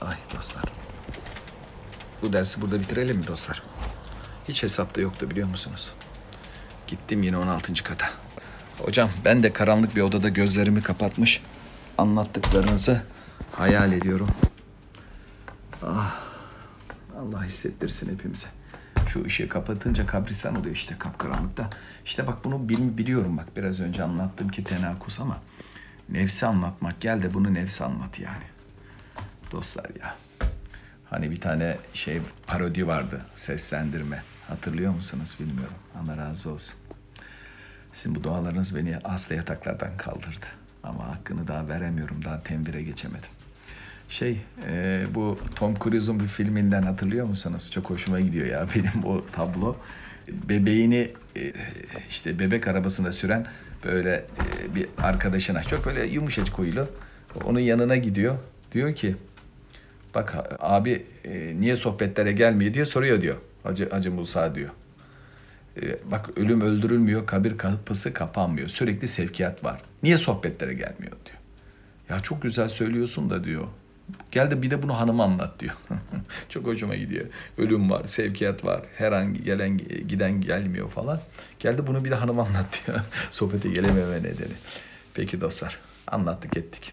ay dostlar. bu dersi burada bitirelim mi dostlar? Hiç hesapta yoktu biliyor musunuz? Gittim yine 16. kata. Hocam ben de karanlık bir odada gözlerimi kapatmış anlattıklarınızı hayal ediyorum. Ah, Allah hissettirsin hepimize. Şu ışığı kapatınca kabristan oluyor işte kapkaranlıkta. İşte bak bunu bil- biliyorum bak biraz önce anlattım ki tenakus ama nefsi anlatmak gel de bunu nefsi anlat yani. Dostlar ya. Hani bir tane şey parodi vardı seslendirme. Hatırlıyor musunuz bilmiyorum. Allah razı olsun. Sizin bu dualarınız beni hasta yataklardan kaldırdı. Ama hakkını daha veremiyorum. Daha tembire geçemedim. Şey, e, bu Tom Cruise'un bir filminden hatırlıyor musunuz? Çok hoşuma gidiyor ya benim o tablo. Bebeğini e, işte bebek arabasında süren böyle e, bir arkadaşına çok böyle yumuşacık huylu. Onun yanına gidiyor. Diyor ki bak abi e, niye sohbetlere gelmiyor diye soruyor diyor. Hacı, Hacı Musa diyor. E, bak ölüm öldürülmüyor, kabir kapısı kapanmıyor. Sürekli sevkiyat var. Niye sohbetlere gelmiyor diyor. Ya çok güzel söylüyorsun da diyor. Gel de bir de bunu hanıma anlat diyor. <laughs> çok hoşuma gidiyor. Ölüm var, sevkiyat var. Her an gelen giden gelmiyor falan. Gel de bunu bir de hanıma anlat diyor. <laughs> Sohbete gelememe nedeni. Peki dostlar anlattık ettik.